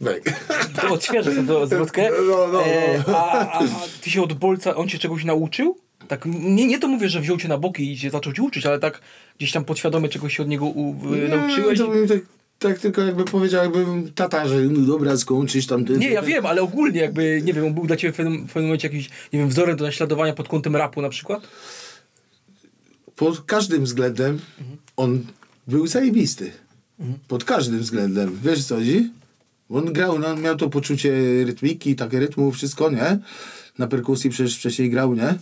Bek. To odświeżę tę zwrotkę. No, no, no. E, a, a, ty się od Bolca, on cię czegoś nauczył? Tak, nie, nie to mówię, że wziął cię na boki i cię zaczął cię uczyć, ale tak gdzieś tam podświadomie czegoś się od niego u, w- nauczyłeś? Nie, to bym tak, tak tylko jakby powiedział, jakbym tata, że no dobra, skończysz tam... Ty, Nie, ja wiem, ale ogólnie jakby, nie wiem, on był dla ciebie w pewnym, w pewnym momencie jakimś, nie wiem, wzorem do naśladowania pod kątem rapu na przykład? Pod każdym względem on był zajebisty. Pod każdym względem. Wiesz co chodzi? On grał, no, miał to poczucie rytmiki, takie rytmu, wszystko, nie? Na perkusji przecież wcześniej grał, nie?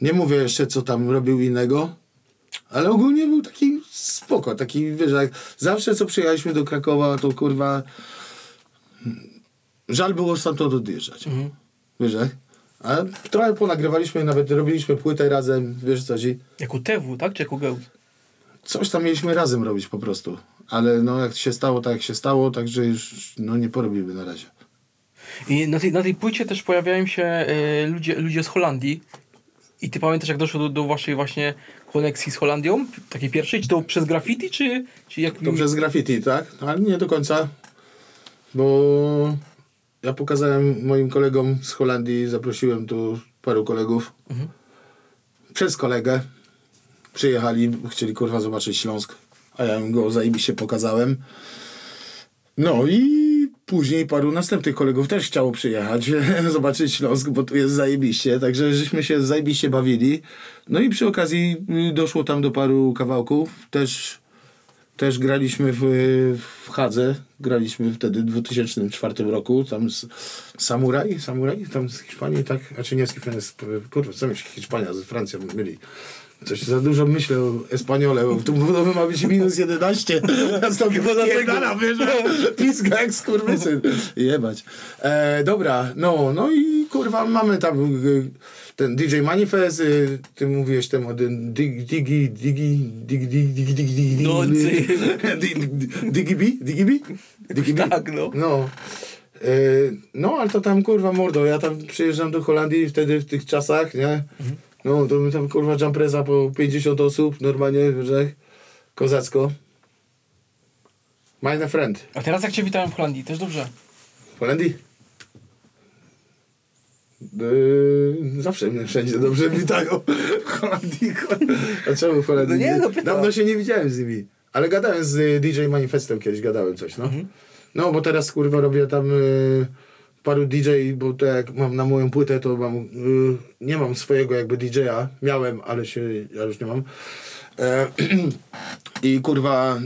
Nie mówię jeszcze, co tam robił innego, ale ogólnie był taki spoko, taki, wiesz, jak zawsze co przyjechaliśmy do Krakowa, to kurwa żal było stamtąd odjeżdżać. Wiesz, jak? A trochę ponagrywaliśmy, nawet robiliśmy płytę razem, wiesz co ci. Jako TW, tak? Czy jako Gełd? Coś tam mieliśmy razem robić po prostu. Ale no jak się stało, tak jak się stało, także już no nie porobimy na razie. I na tej, na tej płycie też pojawiają się e, ludzie, ludzie z Holandii. I ty pamiętasz, jak doszło do, do waszej właśnie koneksji z Holandią? Takiej pierwszej? Czy to przez graffiti, czy, czy jak... To przez graffiti, tak? No, ale nie do końca, bo ja pokazałem moim kolegom z Holandii, zaprosiłem tu paru kolegów. Przez kolegę przyjechali, chcieli kurwa zobaczyć Śląsk, a ja im go zajebiście pokazałem. No i później paru następnych kolegów też chciało przyjechać, zobaczyć Śląsk, bo tu jest zajebiście, także żeśmy się zajebiście bawili. No i przy okazji y, doszło tam do paru kawałków, też też graliśmy w, w Hadze, graliśmy wtedy w 2004 roku, tam z Samuraj, Samuraj, tam z Hiszpanii, tak, a czy nie z Hiszpanii, z, kurwa, co mi się Hiszpania z Francją myli. Coś za dużo myślę o Espaniole, bo tu ma być minus 11, a stąd pierdala, wiesz, piska jak skurwysyn. Jebać. E, dobra, no, no i kurwa mamy tam ten DJ Manifest, y, ty mówiłeś ten digi, digi, digi, digi, digi, digi, digi, no, digi, bi, digi, bi? Digi, bi? Tak, no. No. Y, no, ale to tam kurwa mordo, ja tam przyjeżdżam do Holandii wtedy w tych czasach, nie? Mhm. No, to my tam kurwa jumpreza po 50 osób, normalnie, że kozacko. Mine friend. A teraz jak cię witałem w Holandii, też dobrze. W Holandii? Yy, zawsze mnie wszędzie dobrze witają. W Holandii. kurwa. A czemu w Holandii? No nie, no pytam. Dawno się nie widziałem z nimi. Ale gadałem z y, DJ Manifestem kiedyś, gadałem coś, no. Mhm. No, bo teraz kurwa robię tam y, paru DJ, bo to jak mam na moją płytę, to mam, y, nie mam swojego jakby DJ-a. Miałem, ale się, ja już nie mam. E, I kurwa,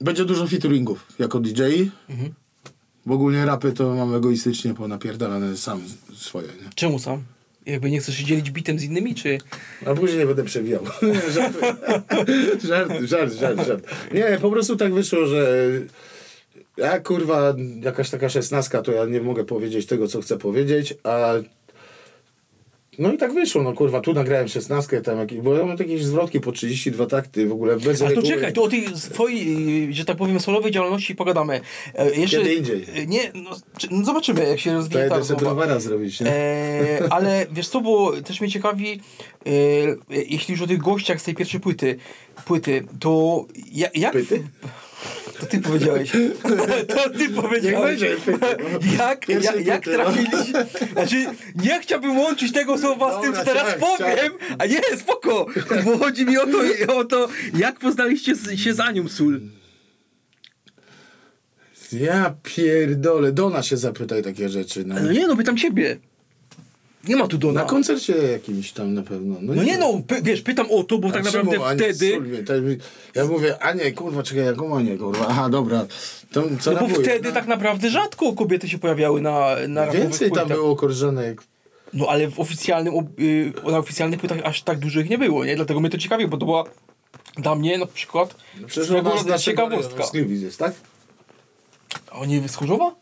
będzie dużo featuringów jako DJ. Mhm. W ogóle rapy to mam egoistycznie ponapierdalane sam swoje, nie? Czemu sam? Jakby nie chcesz się dzielić bitem z innymi, czy... A później nie będę przewijał. żart, żart, żart, żart, żart. Nie, po prostu tak wyszło, że ja kurwa, jakaś taka szesnastka, to ja nie mogę powiedzieć tego, co chcę powiedzieć, a no i tak wyszło, no kurwa, tu nagrałem szesnastkę, tam jakieś, bo ja mam jakieś zwrotki po 32 takty, w ogóle bez A to reguły. czekaj, to o tej swojej, że tak powiem, solowej działalności pogadamy. E, jeszcze, Kiedy indziej. e, Nie, no, czy- no zobaczymy, jak się To rozwinie ta jedę sobie rozmowa. browara zrobić, nie? E, ale wiesz co, bo też mnie ciekawi, e, jeśli już o tych gościach z tej pierwszej płyty, płyty to ja, jak... Pyty? To ty powiedziałeś. To ty powiedziałeś. Jak, jak, jak trafiliście... Znaczy, nie chciałbym łączyć tego słowa z tym, co teraz powiem. A nie, spoko. Bo chodzi mi o to, o to jak poznaliście się z Anią Sól. Ja pierdolę, Dona się zapytaj takie rzeczy, no. No nie, no pytam ciebie. Nie ma tu do Na koncercie jakimś tam na pewno. No nie no, wiesz, pytam o to, bo A tak czemu naprawdę Anię wtedy... Sulwie? Tak Ja mówię, a nie, kurwa, czekaj, jaką Anię, kurwa. Aha, dobra. To, co No bo rapuje? wtedy tak naprawdę rzadko kobiety się pojawiały na, na rapowych Więcej tam płytach. było koleżanek. No ale w oficjalnym, ob- y, na oficjalnych płytach aż tak dużych nie było, nie? Dlatego mnie to ciekawi, bo to była dla mnie na przykład No Przecież ona z naszego ciekawostka. z Gliwic jest, tak? A oni z Chórzowa?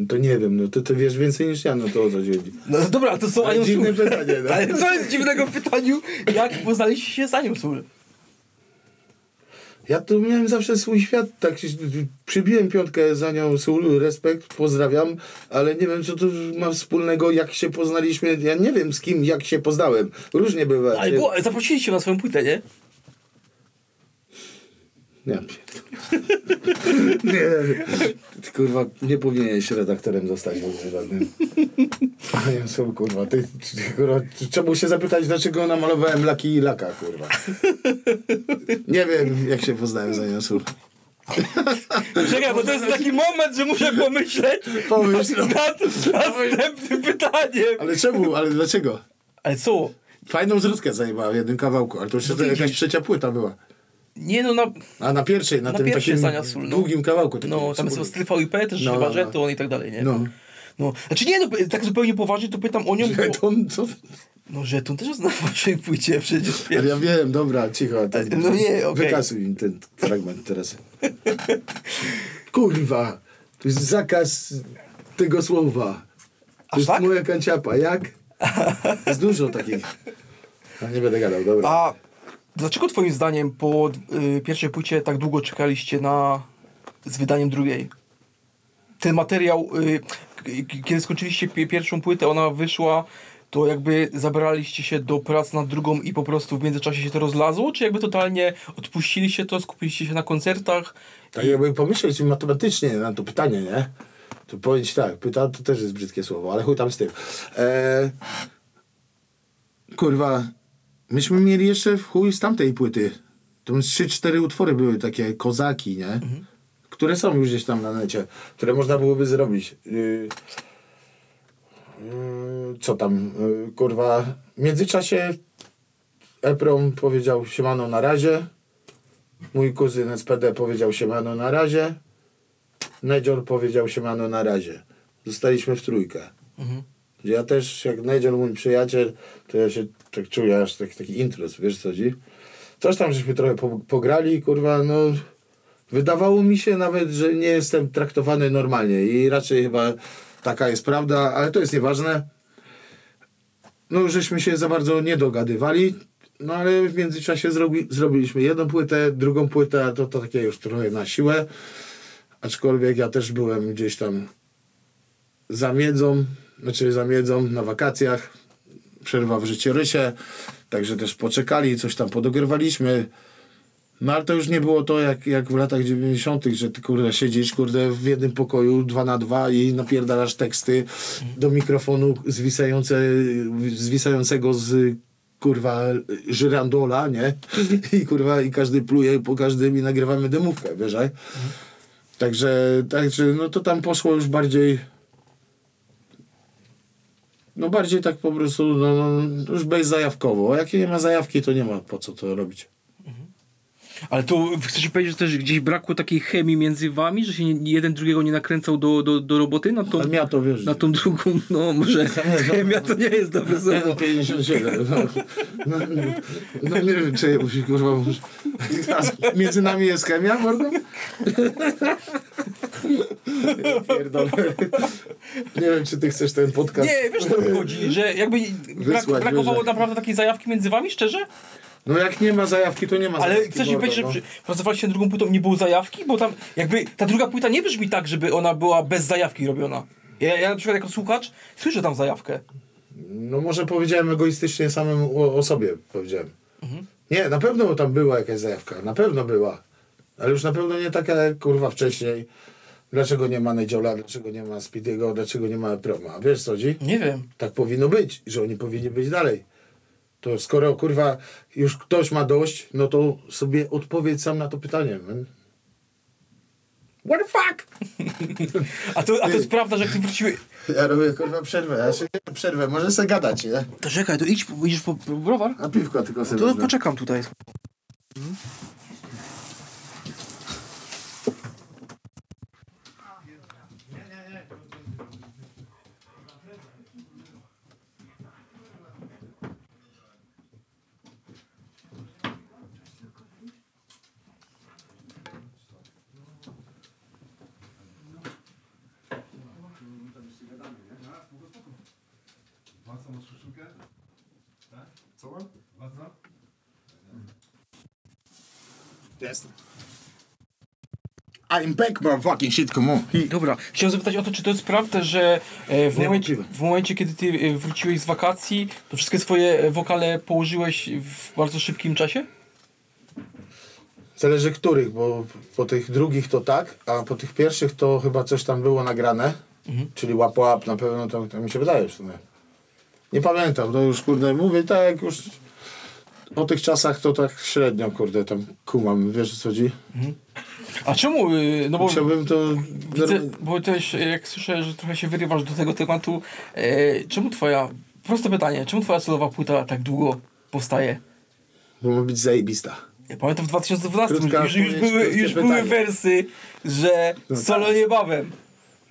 No to nie wiem, no to ty wiesz więcej niż ja, no to o co chodzi. No dobra, to są dziwne pytanie, no. Ale co jest dziwnego w pytaniu, jak poznaliście się z Anią Sól? Ja tu miałem zawsze swój świat, tak przybiłem piątkę za nią, sól, respekt, pozdrawiam, ale nie wiem, co to ma wspólnego, jak się poznaliśmy, ja nie wiem z kim, jak się poznałem. Różnie bywa. Ale było, zaprosiliście na swoją płytę, nie? Nie, nie, ty, kurwa, nie powinieneś redaktorem zostać w ogóle żadnym. A ja są, kurwa, ty, ty, kurwa, trzeba było się zapytać, dlaczego namalowałem laki i laka, kurwa. Nie wiem, jak się poznałem za nią sól. Czekaj, bo to jest taki moment, że muszę pomyśleć Pomyśl, no. nad następnym pytaniem. Ale czemu, ale dlaczego? Ale co? Fajną zwrotkę zajebała w jednym kawałku, ale to jeszcze No jakaś trzecia płyta była. Nie no, na, A na pierwszej, na, Na tym pierwszej takim Sól, no. długim kawałku. no tam jest wspólnym. styl VIP, też No, no, no, chyba no. żeton i tak dalej, nie? No. No, znaczy nie, no, tak zupełnie poważnie to pytam o nią, bo... Żeton, co? No, żeton też jest na waszej płycie przecież. Ale ja wiem, dobra, cicho. To, No nie, okej. Wykasuj mi ten fragment teraz. Kurwa, to jest zakaz tego słowa. To jest tak? moja kanciapa, jak? Jest dużo takich. No nie będę gadał, dobra. A dlaczego twoim zdaniem po y, pierwszej płycie tak długo czekaliście na z wydaniem drugiej? Ten materiał, y, kiedy skończyliście pi- pierwszą płytę, ona wyszła to jakby zabraliście się do prac nad drugą i po prostu w międzyczasie się to rozlazło, czy jakby totalnie odpuściliście to, skupiliście się na koncertach? Tak jakby pomyśleć matematycznie na to pytanie, nie? To powiedzieć tak, pyta to też jest brzydkie słowo, ale chuj tam z tym. E, kurwa, myśmy mieli jeszcze w chuj z tamtej płyty. Trzy, cztery utwory były takie kozaki, nie? Które są już gdzieś tam na necie, które można byłoby zrobić. Y, y, co tam, y, kurwa, w międzyczasie Eprom powiedział siemano na razie. Mój kuzyn SPD powiedział siemano na razie. Nedzior powiedział siemano na razie. Zostaliśmy w trójkę. Gdzie Ja też, jak Nedzior, mój przyjaciel, to ja się tak czuję, aż taki, taki intrus, wiesz co chodzi? Coś tam żeśmy trochę po, pograli, kurwa, no... Wydawało mi się nawet, że nie jestem traktowany normalnie i raczej chyba taka jest prawda, ale to jest nieważne. No, żeśmy się za bardzo nie dogadywali, no ale w międzyczasie zrobi, zrobiliśmy jedną płytę, drugą płytę, to, to takie już trochę na siłę. Aczkolwiek ja też byłem gdzieś tam za miedzą, znaczy za miedzą na wakacjach, przerwa w życiorysie, także też poczekali, coś tam podogrywaliśmy. No ale to już nie było to jak, jak w latach 90., że ty kurde siedzisz kurde w jednym pokoju dwa na dwa i napierdalasz teksty do mikrofonu zwisające, zwisającego z kurwa żyrandola, nie? I kurwa i każdy pluje po każdym i nagrywamy demówkę, jak? Także, także no to tam poszło już bardziej no bardziej tak po prostu no, no, już bezzajawkowo. A jak nie ma zajawki, to nie ma po co to robić. Ale to chcesz powiedzieć, że też gdzieś brakło takiej chemii między wami, że się nie, jeden drugiego nie nakręcał do, do, do roboty na tą, ja to wiesz. na tą drugą, no może chemia to nie jest dobre No, słowo. 57. No, no, no, no nie wiem, czy musi kurwa. Między nami jest chemia, mordo? Ja pierdolę. Nie wiem, czy ty chcesz ten podcast. Nie, wiesz co chodzi, że jakby brak, Wysłać, brakowało wiesz, naprawdę takiej zajawki między wami, szczerze? No jak nie ma zajawki, to nie ma Ale zajawki. chcesz mi powiedzieć, że no. przy, pracowaliście nad drugą płytą nie było zajawki? Bo tam jakby ta druga płyta nie brzmi tak, żeby ona była bez zajawki robiona. Ja, ja na przykład jako słuchacz słyszę tam zajawkę. No może powiedziałem egoistycznie samemu o, o sobie, powiedziałem. Nie, na pewno tam była jakaś zajawka, na pewno była. Ale już na pewno nie taka jak kurwa wcześniej. Dlaczego nie ma Nedziola, dlaczego nie ma Speediego, dlaczego nie ma Proma? Wiesz co chodzi? Nie wiem. Tak powinno być, że oni powinni być dalej. To skoro kurwa już ktoś ma dość, no to sobie odpowiedz sam na to pytanie. Man. What the fuck? A to, a to jest prawda, że jak ty wróciłeś... Ja robię kurwa przerwę, ja się przerwę, może se gadać, nie? To czekaj, to idź, idziesz po po browar? A piwko tylko sobie To wezmę. poczekam tutaj. Co mam? Jestem. I'm back, motherfucking shit, come on. Dobra, chciałem zapytać o to, czy to jest prawda, że e, w, momencie, w momencie, kiedy ty e, wróciłeś z wakacji, to wszystkie swoje e, wokale położyłeś w bardzo szybkim czasie? Zależy których, bo po tych drugich to tak, a po tych pierwszych to chyba coś tam było nagrane. Czyli łap łap, na pewno to, to mi się wydaje w sumie. Nie pamiętam, to już kurde mówię tak już o tych czasach to tak średnio kurde tam kumam, wiesz co chodzi? A czemu? y, No bo Chciałbym to... widzę, bo też jak słyszę, że trochę się wyrywasz do tego tematu, e, czemu twoja, proste pytanie, czemu twoja solowa płyta tak długo powstaje? Bo ma być zajebista. Ja pamiętam w 2012 Krótka już, już, były, już były wersy, że solo tak. niebawem,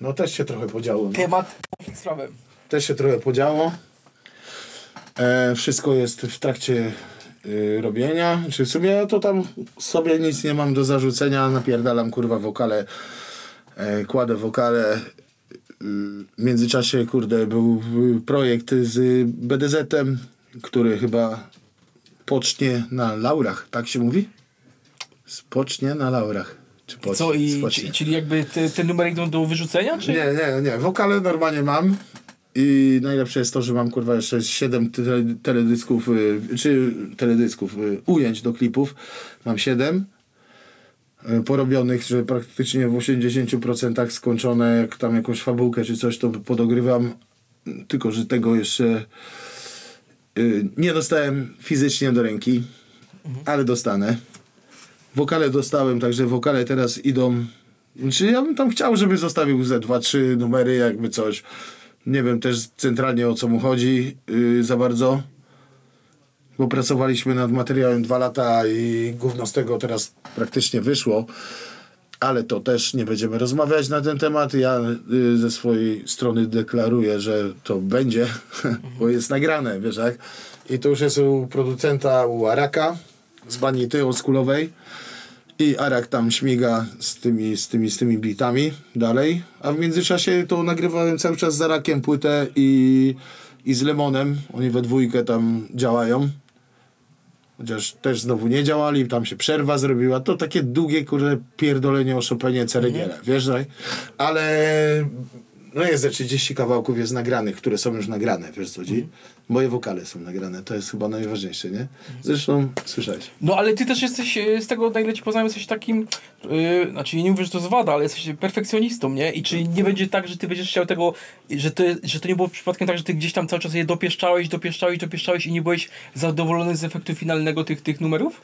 No też się trochę podziało. No. temat z prawem. też się trochę podziało. E, wszystko jest w trakcie y, robienia. Czy w sumie to tam sobie nic nie mam do zarzucenia. Napierdalam kurwa wokale. E, kładę wokale. W międzyczasie kurde był projekt z BDZ-em, który chyba pocznie na laurach. Tak się mówi? Spocznie na laurach. Czy pocznie? Co i, Spocznie. czyli jakby te, te numery idą do wyrzucenia, czy? Nie, nie, nie. Wokale normalnie mam. I najlepsze jest to, że mam kurwa jeszcze 7 tele, teledysków, y, czy teledysków, y, ujęć do klipów. Mam 7 y, porobionych, że praktycznie w 80% skończone, jak tam jakąś fabułkę czy coś, to podogrywam. Tylko, że tego jeszcze nie dostałem fizycznie do ręki, ale dostanę. Wokale dostałem, także wokale teraz idą. Znaczy ja bym tam chciał, żeby zostawił ze dwa, trzy numery, jakby coś. Nie wiem też centralnie o co mu chodzi yy, za bardzo. Bo pracowaliśmy nad materiałem dwa lata i gówno z tego teraz praktycznie wyszło. Ale to też nie będziemy rozmawiać na ten temat. Ja y, ze swojej strony deklaruję, że to będzie, bo jest nagrane, wiesz jak. I to już jest u producenta, u Araka z Banity oldschoolowej. I Arak tam śmiga z tymi, z tymi, z tymi bitami dalej. A w międzyczasie to nagrywałem cały czas z Arakiem płytę i, i z Lemonem. Oni we dwójkę tam działają. Chociaż też znowu nie działali, tam się przerwa zrobiła. To takie długie, kurde, pierdolenie o Chopinie Ceregiele, wiesz, tak? Ale no jest ze 30 kawałków jest nagranych, które są już nagrane, wiesz co chodzi? Moje wokale są nagrane, to jest chyba najważniejsze, nie? Zresztą słyszałeś. No ale ty też jesteś, e, z tego na ile ci poznałem, jesteś takim, yy, znaczy nie mówię, że to jest wada, ale jesteś perfekcjonistą, nie? I czy nie będzie tak, że ty będziesz chciał tego, że to, że to nie było przypadkiem tak, że ty gdzieś tam cały czas je dopieszczałeś, dopieszczałeś, dopieszczałeś i nie byłeś zadowolony z efektu finalnego tych, tych numerów?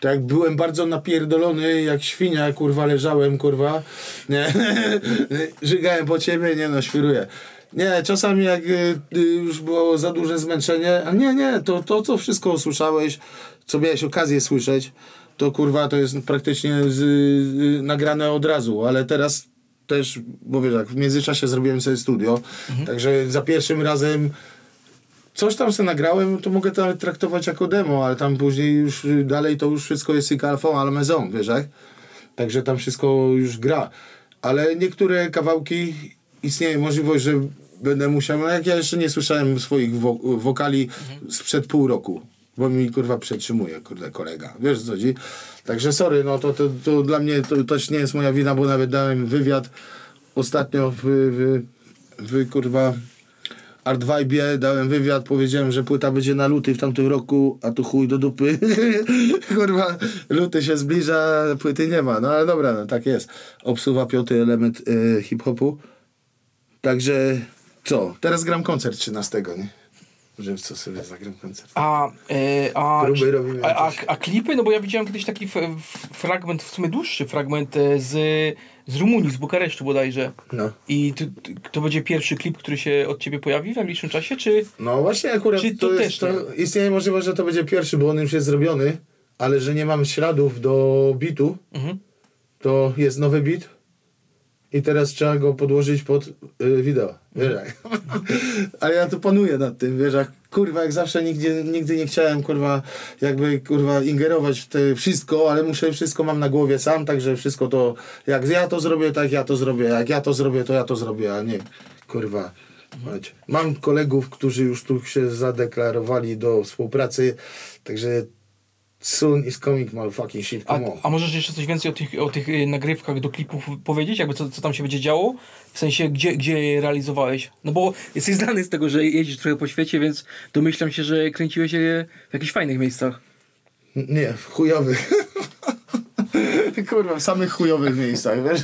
Tak, byłem bardzo napierdolony, jak świnia, kurwa, leżałem, kurwa, nie, żygałem po ciebie, nie no, świruję. Nie, czasami jak y, y, już było za duże zmęczenie, a nie, nie, to, to co wszystko usłyszałeś, co miałeś okazję słyszeć, to kurwa to jest praktycznie z, y, nagrane od razu, ale teraz też, bo wiesz, jak w międzyczasie zrobiłem sobie studio, także za pierwszym razem coś tam sobie nagrałem, to mogę to traktować jako demo, ale tam później już y, dalej to już wszystko jest alfą, ale maison, wiesz jak? Także tam wszystko już gra. Ale niektóre kawałki istnieje możliwość, że będę musiał, no jak ja jeszcze nie słyszałem swoich wo wokali sprzed pół roku, bo mi kurwa przetrzymuje, kurde kolega, wiesz co chodzi? Także sorry, no to, to, to dla mnie to też nie jest moja wina, bo nawet dałem wywiad ostatnio w, w, w kurwa Art Vibe dałem wywiad, powiedziałem, że płyta będzie na luty w tamtym roku, a tu chuj do dupy. Kurwa, luty się zbliża, płyty nie ma. No ale dobra, no tak jest. Obsuwa piąty element y, hip-hopu. Także co? Teraz gram koncert 13, nie? Że co sobie zagram koncert. A, e, a, Próby robimy a, a, a klipy, no bo ja widziałem kiedyś taki f, f, fragment, w sumie dłuższy fragment e, z, z Rumunii, z Bukaresztu bodajże. No. I to, to będzie pierwszy klip, który się od ciebie pojawi w najbliższym czasie, czy... No właśnie akurat Czy to, to jest, też to istnieje możliwość, że to będzie pierwszy, bo on już jest zrobiony, ale że nie mam śladów do bitu, Mhm. to jest nowy bit i teraz trzeba go podłożyć pod y, wideo. Wiesz? Ale ja tu panuję nad tym, wiesz kurwa, jak zawsze nigdy, nigdy nie chciałem, kurwa, jakby, kurwa, ingerować w te wszystko, ale muszę, wszystko mam na głowie sam, także wszystko to, jak ja to zrobię, tak ja to zrobię, jak ja to zrobię, to ja to zrobię, a nie, kurwa. Mam kolegów, którzy już tu się zadeklarowali do współpracy, także soon is coming motherfucking shit, A, come on. a możesz jeszcze coś więcej o tych, o tych y, nagrywkach do klipów powiedzieć? Jakby co, co tam się będzie działo? W sensie, gdzie, gdzie je realizowałeś? No bo jesteś znany z tego, że jeździsz trochę po świecie, więc domyślam się, że kręciłeś je w jakichś fajnych miejscach. Nie, w chujowych. Kurwa, w samych chujowych miejscach, wiesz?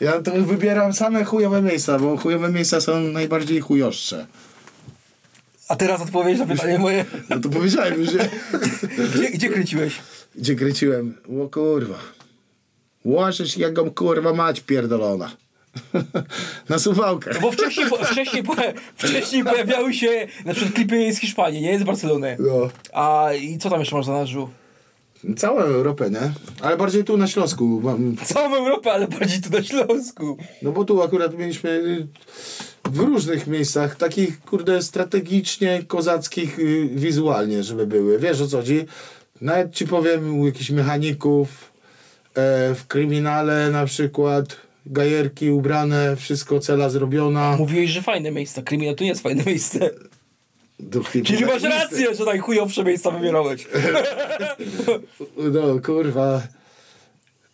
Ja to wybieram same chujowe miejsca, bo chujowe miejsca są najbardziej chujoszcze. A teraz odpowiedź na pytanie moje. No to powiedziałem już, nie? Gdzie, gdzie kręciłeś? Gdzie kręciłem? O kurwa. Łożysz jaką kurwa mać pierdolona. Na suwałkę. Bo wcześniej, wcześniej, wcześniej pojawiały się na przykład klipy z Hiszpanii, nie? Z Barcelony. No. A i co tam jeszcze masz za nażył? Całą Europę, nie? Ale bardziej tu na Śląsku. Całą Europę, ale bardziej tu na Śląsku. No bo tu akurat mieliśmy w różnych miejscach, takich kurde strategicznie kozackich y, wizualnie, żeby były. Wiesz o co chodzi? Nawet ci powiem u jakichś mechaników, e, w kryminale na przykład, gajerki ubrane, wszystko cela zrobiona. Mówiłeś, że fajne miejsca. Kryminał to nie jest fajne miejsce. Czyli masz rację, że najchujowsze miejsca wybierałeś. No kurwa.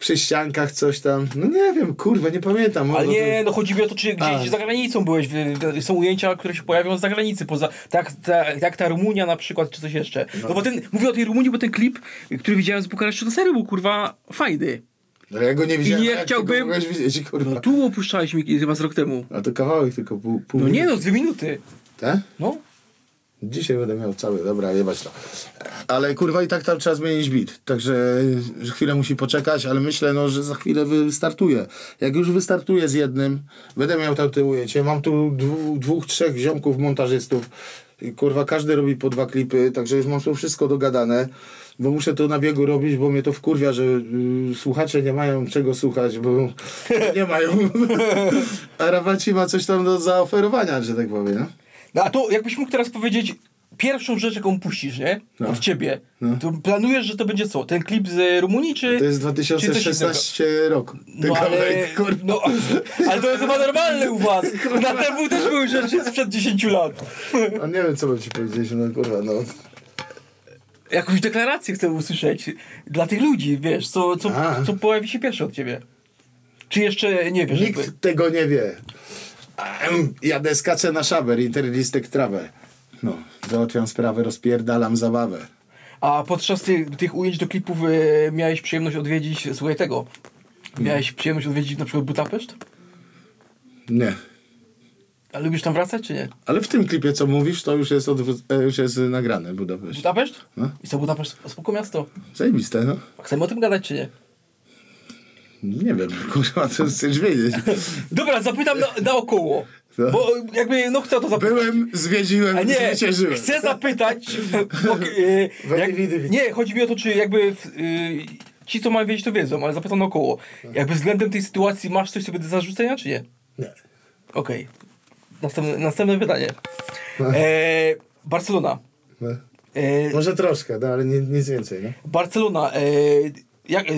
Przy ściankach coś tam. No nie wiem, kurwa, nie pamiętam. Ale nie, no chodzi mi o to, czy A. gdzieś za granicą byłeś. Są ujęcia, które się pojawią z zagranicy, poza, tak, ta, jak ta Rumunia na przykład, czy coś jeszcze. No, bo ten, mówię o tej Rumunii, bo ten klip, który widziałem z Bukaresztu, to serio był kurwa fajny. Ale ja go nie widziałem. nie a jak ty chciałbym- widzieć, kurwa. No tu opuszczałeś mi chyba z rok temu. A to kawałek tylko pół, pół No nie minuty. no, dwie minuty. Tak? No. Dzisiaj będę miał cały, dobra, jebać to. Ale kurwa i tak tam trzeba zmienić bit. Także że chwilę musi poczekać, ale myślę, no, że za chwilę wystartuje. Jak już wystartuję z jednym, będę miał tam ujęcie. Mam tu dwóch, dwóch trzech ziomków montażystów. Kurwa, każdy robi po dwa klipy, także już mam to wszystko dogadane. Bo muszę to na biegu robić, bo mnie to wkurwia, że y, słuchacze nie mają czego słuchać, bo nie mają. A Rawaci ma coś tam do zaoferowania, że tak powiem. No? No a to jakbyś mógł teraz powiedzieć pierwszą rzecz, jaką puścisz, nie? No. Od ciebie. No. To planujesz, że to będzie co? Ten klip z Rumunii, czy... To jest czy coś 2016 rok. Ten No ale, kawałek, kurwa. no, ale to jest chyba normalne u was. Na TW też były rzeczy sprzed 10 lat. No nie wiem, co mam ci powiedzieć, no kurwa, no. Jakąś deklarację chcę usłyszeć dla tych ludzi, wiesz, co, co, A. co pojawi się pierwsze od ciebie. Czy jeszcze nie wiesz? jakby- Nikt tego nie wie. Jadę, skaczę na szaber, interlistek trawę. No, załatwiam sprawę, rozpierdalam zabawę. A podczas tych, tych ujęć do klipów e, miałeś przyjemność odwiedzić, słuchaj tego, miałeś przyjemność odwiedzić na przykład Budapeszt? Nie. A lubisz tam wracać, czy nie? Ale w tym klipie, co mówisz, to już jest, e, już jest nagrane Budapeszt. Budapeszt? No. I co, Budapeszt spoko miasto? Zajebiste, no. Chcemy o tym gadać, czy nie? Nie wiem, kurwa, co chcesz wiedzieć. Dobra, zapytam na, naokoło. No. Bo jakby, no chcę to zapytać. Byłem, zwiedziłem, A nie, zwyciężyłem. chcę zapytać, bo, Weź jak, nie, chodzi mi o to, czy jakby w, y, ci, co mają wiedzieć, to wiedzą, ale zapytam naokoło. Jakby względem tej sytuacji masz coś sobie do zarzucenia, czy nie? Nie. Okej. Następne, następne pytanie. E, Barcelona. No. E, Może troszkę, no, ale nie, nic więcej, no. Barcelona. E, jak, e,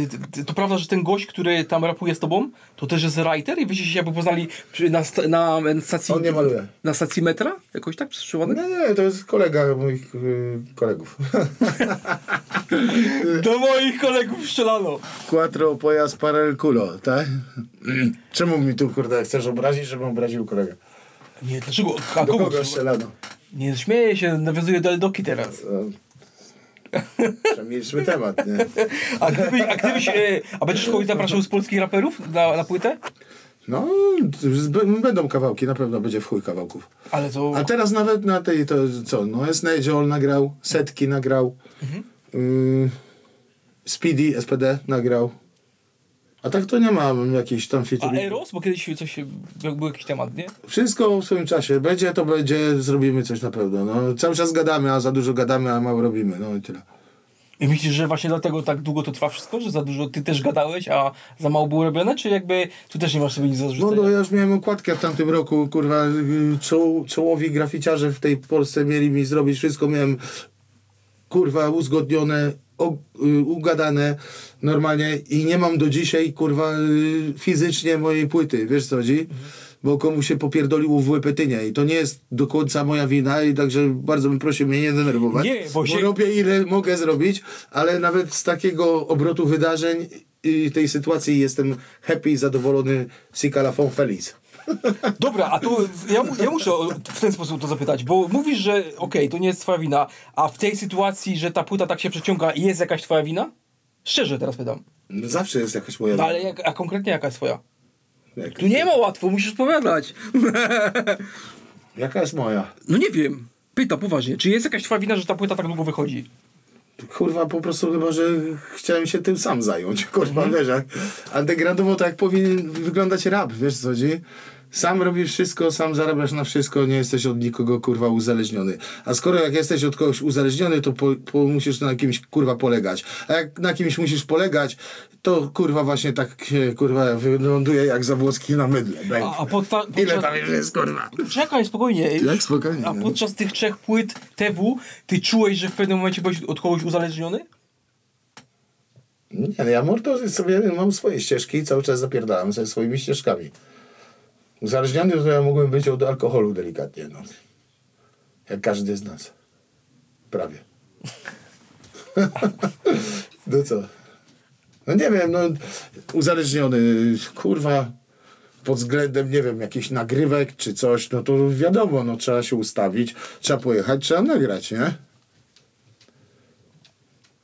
to prawda, że ten gość, który tam rapuje z tobą, to też jest writer i wyście się jakby poznali na, na, na stacji... On nie maluje. Na stacji metra? Jakoś tak przypadek? Nie, nie, to jest kolega moich y, kolegów. Do moich kolegów strzelano. Quattro pojazd parel culo, tak? Czemu mi tu, kurde, chcesz obrazić, żebym obraził kolegę? Nie, dlaczego? A Do kogo? kogo strzelano? Nie, śmieję się, nawiązuję do Eldoki teraz. Przemilczmy temat, nie? A, gdyby, a gdybyś, e, a będziesz kogoś zapraszał z polskich raperów na, na płytę? No, będą kawałki, na pewno będzie w chuj kawałków. Ale to... A teraz nawet na tej, to co, no Snake Joel nagrał, Setki nagrał, y, Speedy, SPD nagrał. A tak to nie mam jakichś tam A. Eros? Bo kiedyś coś, się- był jakiś temat, nie? Wszystko w swoim czasie. Będzie, to będzie, zrobimy coś na pewno. No, cały czas gadamy, a za dużo gadamy, a mało robimy. No i tyle. I myślisz, że właśnie dlatego tak długo to trwa wszystko? Że za dużo ty też gadałeś, a za mało było robione? Czy jakby tu też nie masz sobie nic do No, zarzucenia? no ja już miałem okładkę w tamtym roku, kurwa, y, czoł, czołowi graficiarze w tej Polsce mieli mi zrobić wszystko, miałem kurwa uzgodnione, o, y, ugadane normalnie i nie mam do dzisiaj, kurwa, y, fizycznie mojej płyty, wiesz co chodzi? Bo komuś się popierdoliło w łepetynie i to nie jest do końca moja wina i także bardzo bym prosił mnie nie denerwować. Nie, bo bo się- robię ile mogę zrobić, ale nawet z takiego obrotu wydarzeń i tej sytuacji jestem happy i zadowolony Sika la font feliz. Dobra, a tu ja, mu- ja muszę w ten sposób to zapytać, bo mówisz, że okej, to nie jest twoja wina, a w tej sytuacji, że ta płyta tak się przeciąga, jest jakaś twoja wina? Szczerze teraz pytam. No Zawsze jest jakaś moja No, ale jak, a konkretnie jaka jest twoja? Jak- Tu nie ma łatwo, musisz odpowiadać. Jaka jest moja? No nie wiem. Pyta poważnie, czy jest jakaś twoja wina, że ta płyta tak długo wychodzi? Kurwa, po prostu chyba, że chciałem się tym sam zająć. Kurwa, wiesz, jak undergroundowo tak powinien wyglądać rap, wiesz co chodzi? Sam robisz wszystko, sam zarabiasz na wszystko, nie jesteś od nikogo kurwa uzależniony. A skoro jak jesteś od kogoś uzależniony, to po, po, musisz na kimś kurwa polegać. A jak na kimś musisz polegać, to kurwa właśnie tak kurwa wyląduje jak Zabłocki na mydle. A, a pod ta, podczas... Ile tam jest kurwa? Czekaj, spokojnie. Jak spokojnie, A no. podczas tych trzech płyt TW, ty czułeś, że w pewnym momencie byłeś od kogoś uzależniony? Nie, no ja mordo sobie mam swoje ścieżki i cały czas zapierdalam ze swoimi ścieżkami. Uzależniony to ja mógłbym być od alkoholu delikatnie, no. Jak każdy z nas. Prawie. no co? No nie wiem, no uzależniony, kurwa, pod względem, nie wiem, jakichś nagrywek czy coś, no to wiadomo, no trzeba się ustawić, trzeba pojechać, trzeba nagrać, nie?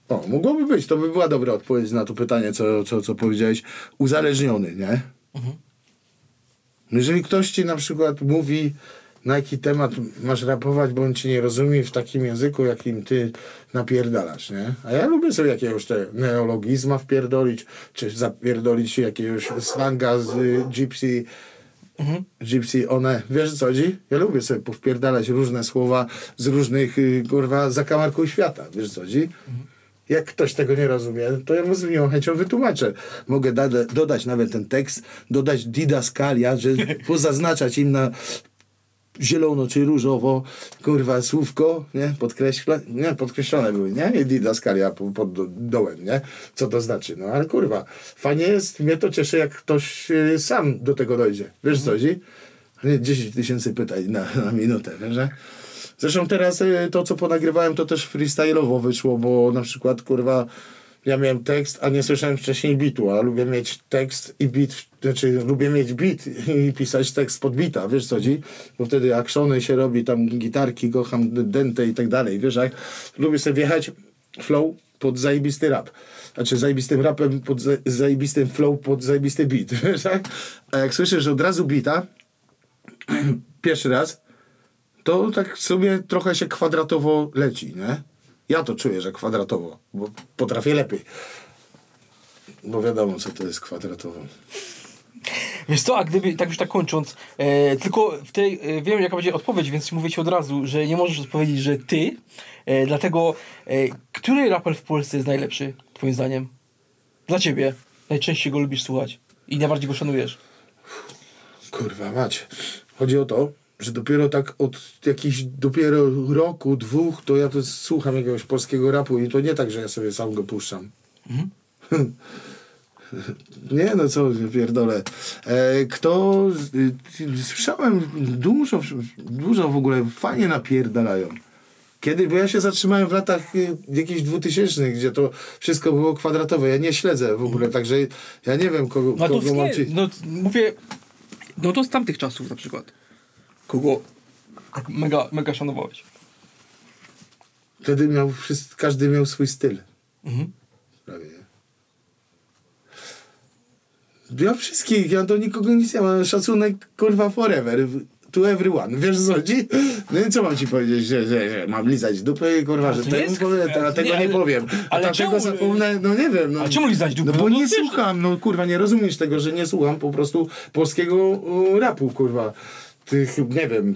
O, mogłoby być, to by była dobra odpowiedź na to pytanie, co, co, co powiedziałeś. Uzależniony, nie? Jeżeli ktoś ci na przykład mówi, na jaki temat masz rapować, bo on ci nie rozumie w takim języku, jakim ty napierdalasz, nie? A ja lubię sobie jakiegoś te neologizma wpierdolić, czy zapierdolić jakiegoś slanga z y, gypsy, gypsy one, wiesz co chodzi? Ja lubię sobie powpierdalać różne słowa z różnych, y, kurwa, zakamarków świata, wiesz co chodzi? Jak ktoś tego nie rozumie, to ja mu z miłą chęcią wytłumaczę. Mogę da- dodać nawet ten tekst, dodać didaskalia, że pozaznaczać im na zielono czy różowo, kurwa, słówko, nie? Podkreśla, nie? Podkreślone były, nie? I didaskalia po- pod do, dołem, nie? Co to znaczy? No ale kurwa, fajnie jest, mnie to cieszy, jak ktoś y, sam do tego dojdzie. Wiesz co chodzi? Nie 10 tysięcy pytań na, na minutę, wiesz, że? Zresztą teraz y, to, co ponagrywałem, to też freestyle'owo wyszło, bo na przykład, kurwa, ja miałem tekst, a nie słyszałem wcześniej bitu, a lubię mieć tekst i bit, znaczy lubię mieć bit i pisać tekst pod bita, wiesz co chodzi? Bo wtedy akshony się robi, tam gitarki, kocham dente i tak dalej, wiesz jak? Lubię sobie wjechać flow pod zajebisty rap. Znaczy zajebistym rapem pod za- zajebistym flow pod zajebisty beat, wiesz jak? A jak słyszysz od razu bita, pierwszy raz, to tak sobie trochę się kwadratowo leci, nie? Ja to czuję, że kwadratowo, bo potrafię lepiej. Bo wiadomo, co to jest kwadratowo. Wiesz co, a gdyby, tak już tak kończąc, e, tylko w tej, e, wiem jaka będzie odpowiedź, więc mówię ci od razu, że nie możesz odpowiedzieć, że ty, e, dlatego, e, który raper w Polsce jest najlepszy, twoim zdaniem? Dla ciebie. Najczęściej go lubisz słuchać i najbardziej go szanujesz. Kurwa mać. Chodzi o to, że dopiero tak od jakichś dopiero roku, dwóch, to ja to słucham jakiegoś polskiego rapu i to nie tak, że ja sobie sam go puszczam. Nie, no co, pierdolę. E, kto... y, Słyszałem dużo, dużo w ogóle fajnie napierdalają. Kiedy? Bo ja się zatrzymałem w latach y, jakichś dwutysięcznych, gdzie to wszystko było kwadratowe. Ja nie śledzę w ogóle, także ja nie wiem, kogo, No kogo mam ci... no mówię, no to z tamtych czasów na przykład. Kogo tak mega, mega szanowałeś. Wtedy miał wszyscy, każdy miał swój styl. Mhm. Prawie. Ja wszystkich, ja do nikogo nic nie mam. Szacunek, kurwa, forever. To everyone. Wiesz co chodzi? No i co mam ci powiedzieć, że, że, że mam lizać dupy, kurwa, że to tego, jest- powiem, a tego nie, nie, powiem. A ale czemu- zapomnę, no nie wiem. No, A czemu lizać dupy? No bo No to nie wiesz- słucham, no kurwa, nie rozumiesz tego, że nie słucham po prostu polskiego rapu, kurwa. Tych, nie wiem.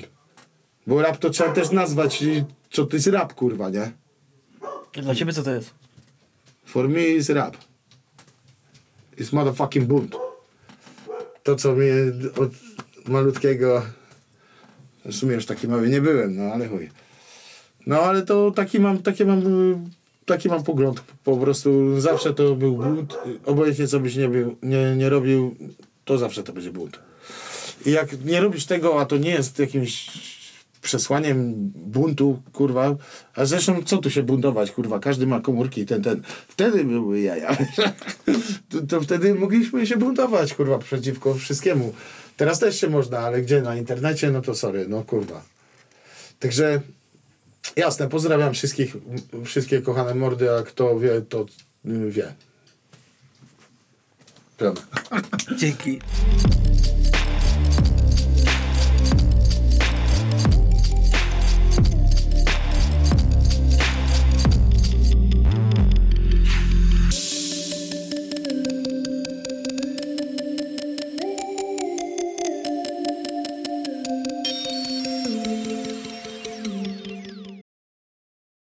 Bo rap to trzeba też nazwać, co to jest rap, kurwa, nie? Dla ciebie co to jest? For me is rap. It's motherfucking bunt. To, co mnie od malutkiego... W sumie już taki mały nie byłem, no ale chuj. No ale to taki mam, taki mam, taki mam pogląd. Po prostu zawsze to był bunt. Obojętnie co byś nie, był, nie, nie robił, to zawsze to będzie bunt. I jak nie robisz tego, a to nie jest jakimś przesłaniem buntu, kurwa, a zresztą co tu się buntować, kurwa, każdy ma komórki ten, ten. Wtedy były jaja. to, to wtedy mogliśmy się buntować, kurwa, przeciwko wszystkiemu. Teraz też się można, ale gdzie? Na internecie? No to sorry, no kurwa. Także jasne, pozdrawiam wszystkich, wszystkie kochane mordy, a kto wie, to y, wie. Piona. Dzięki.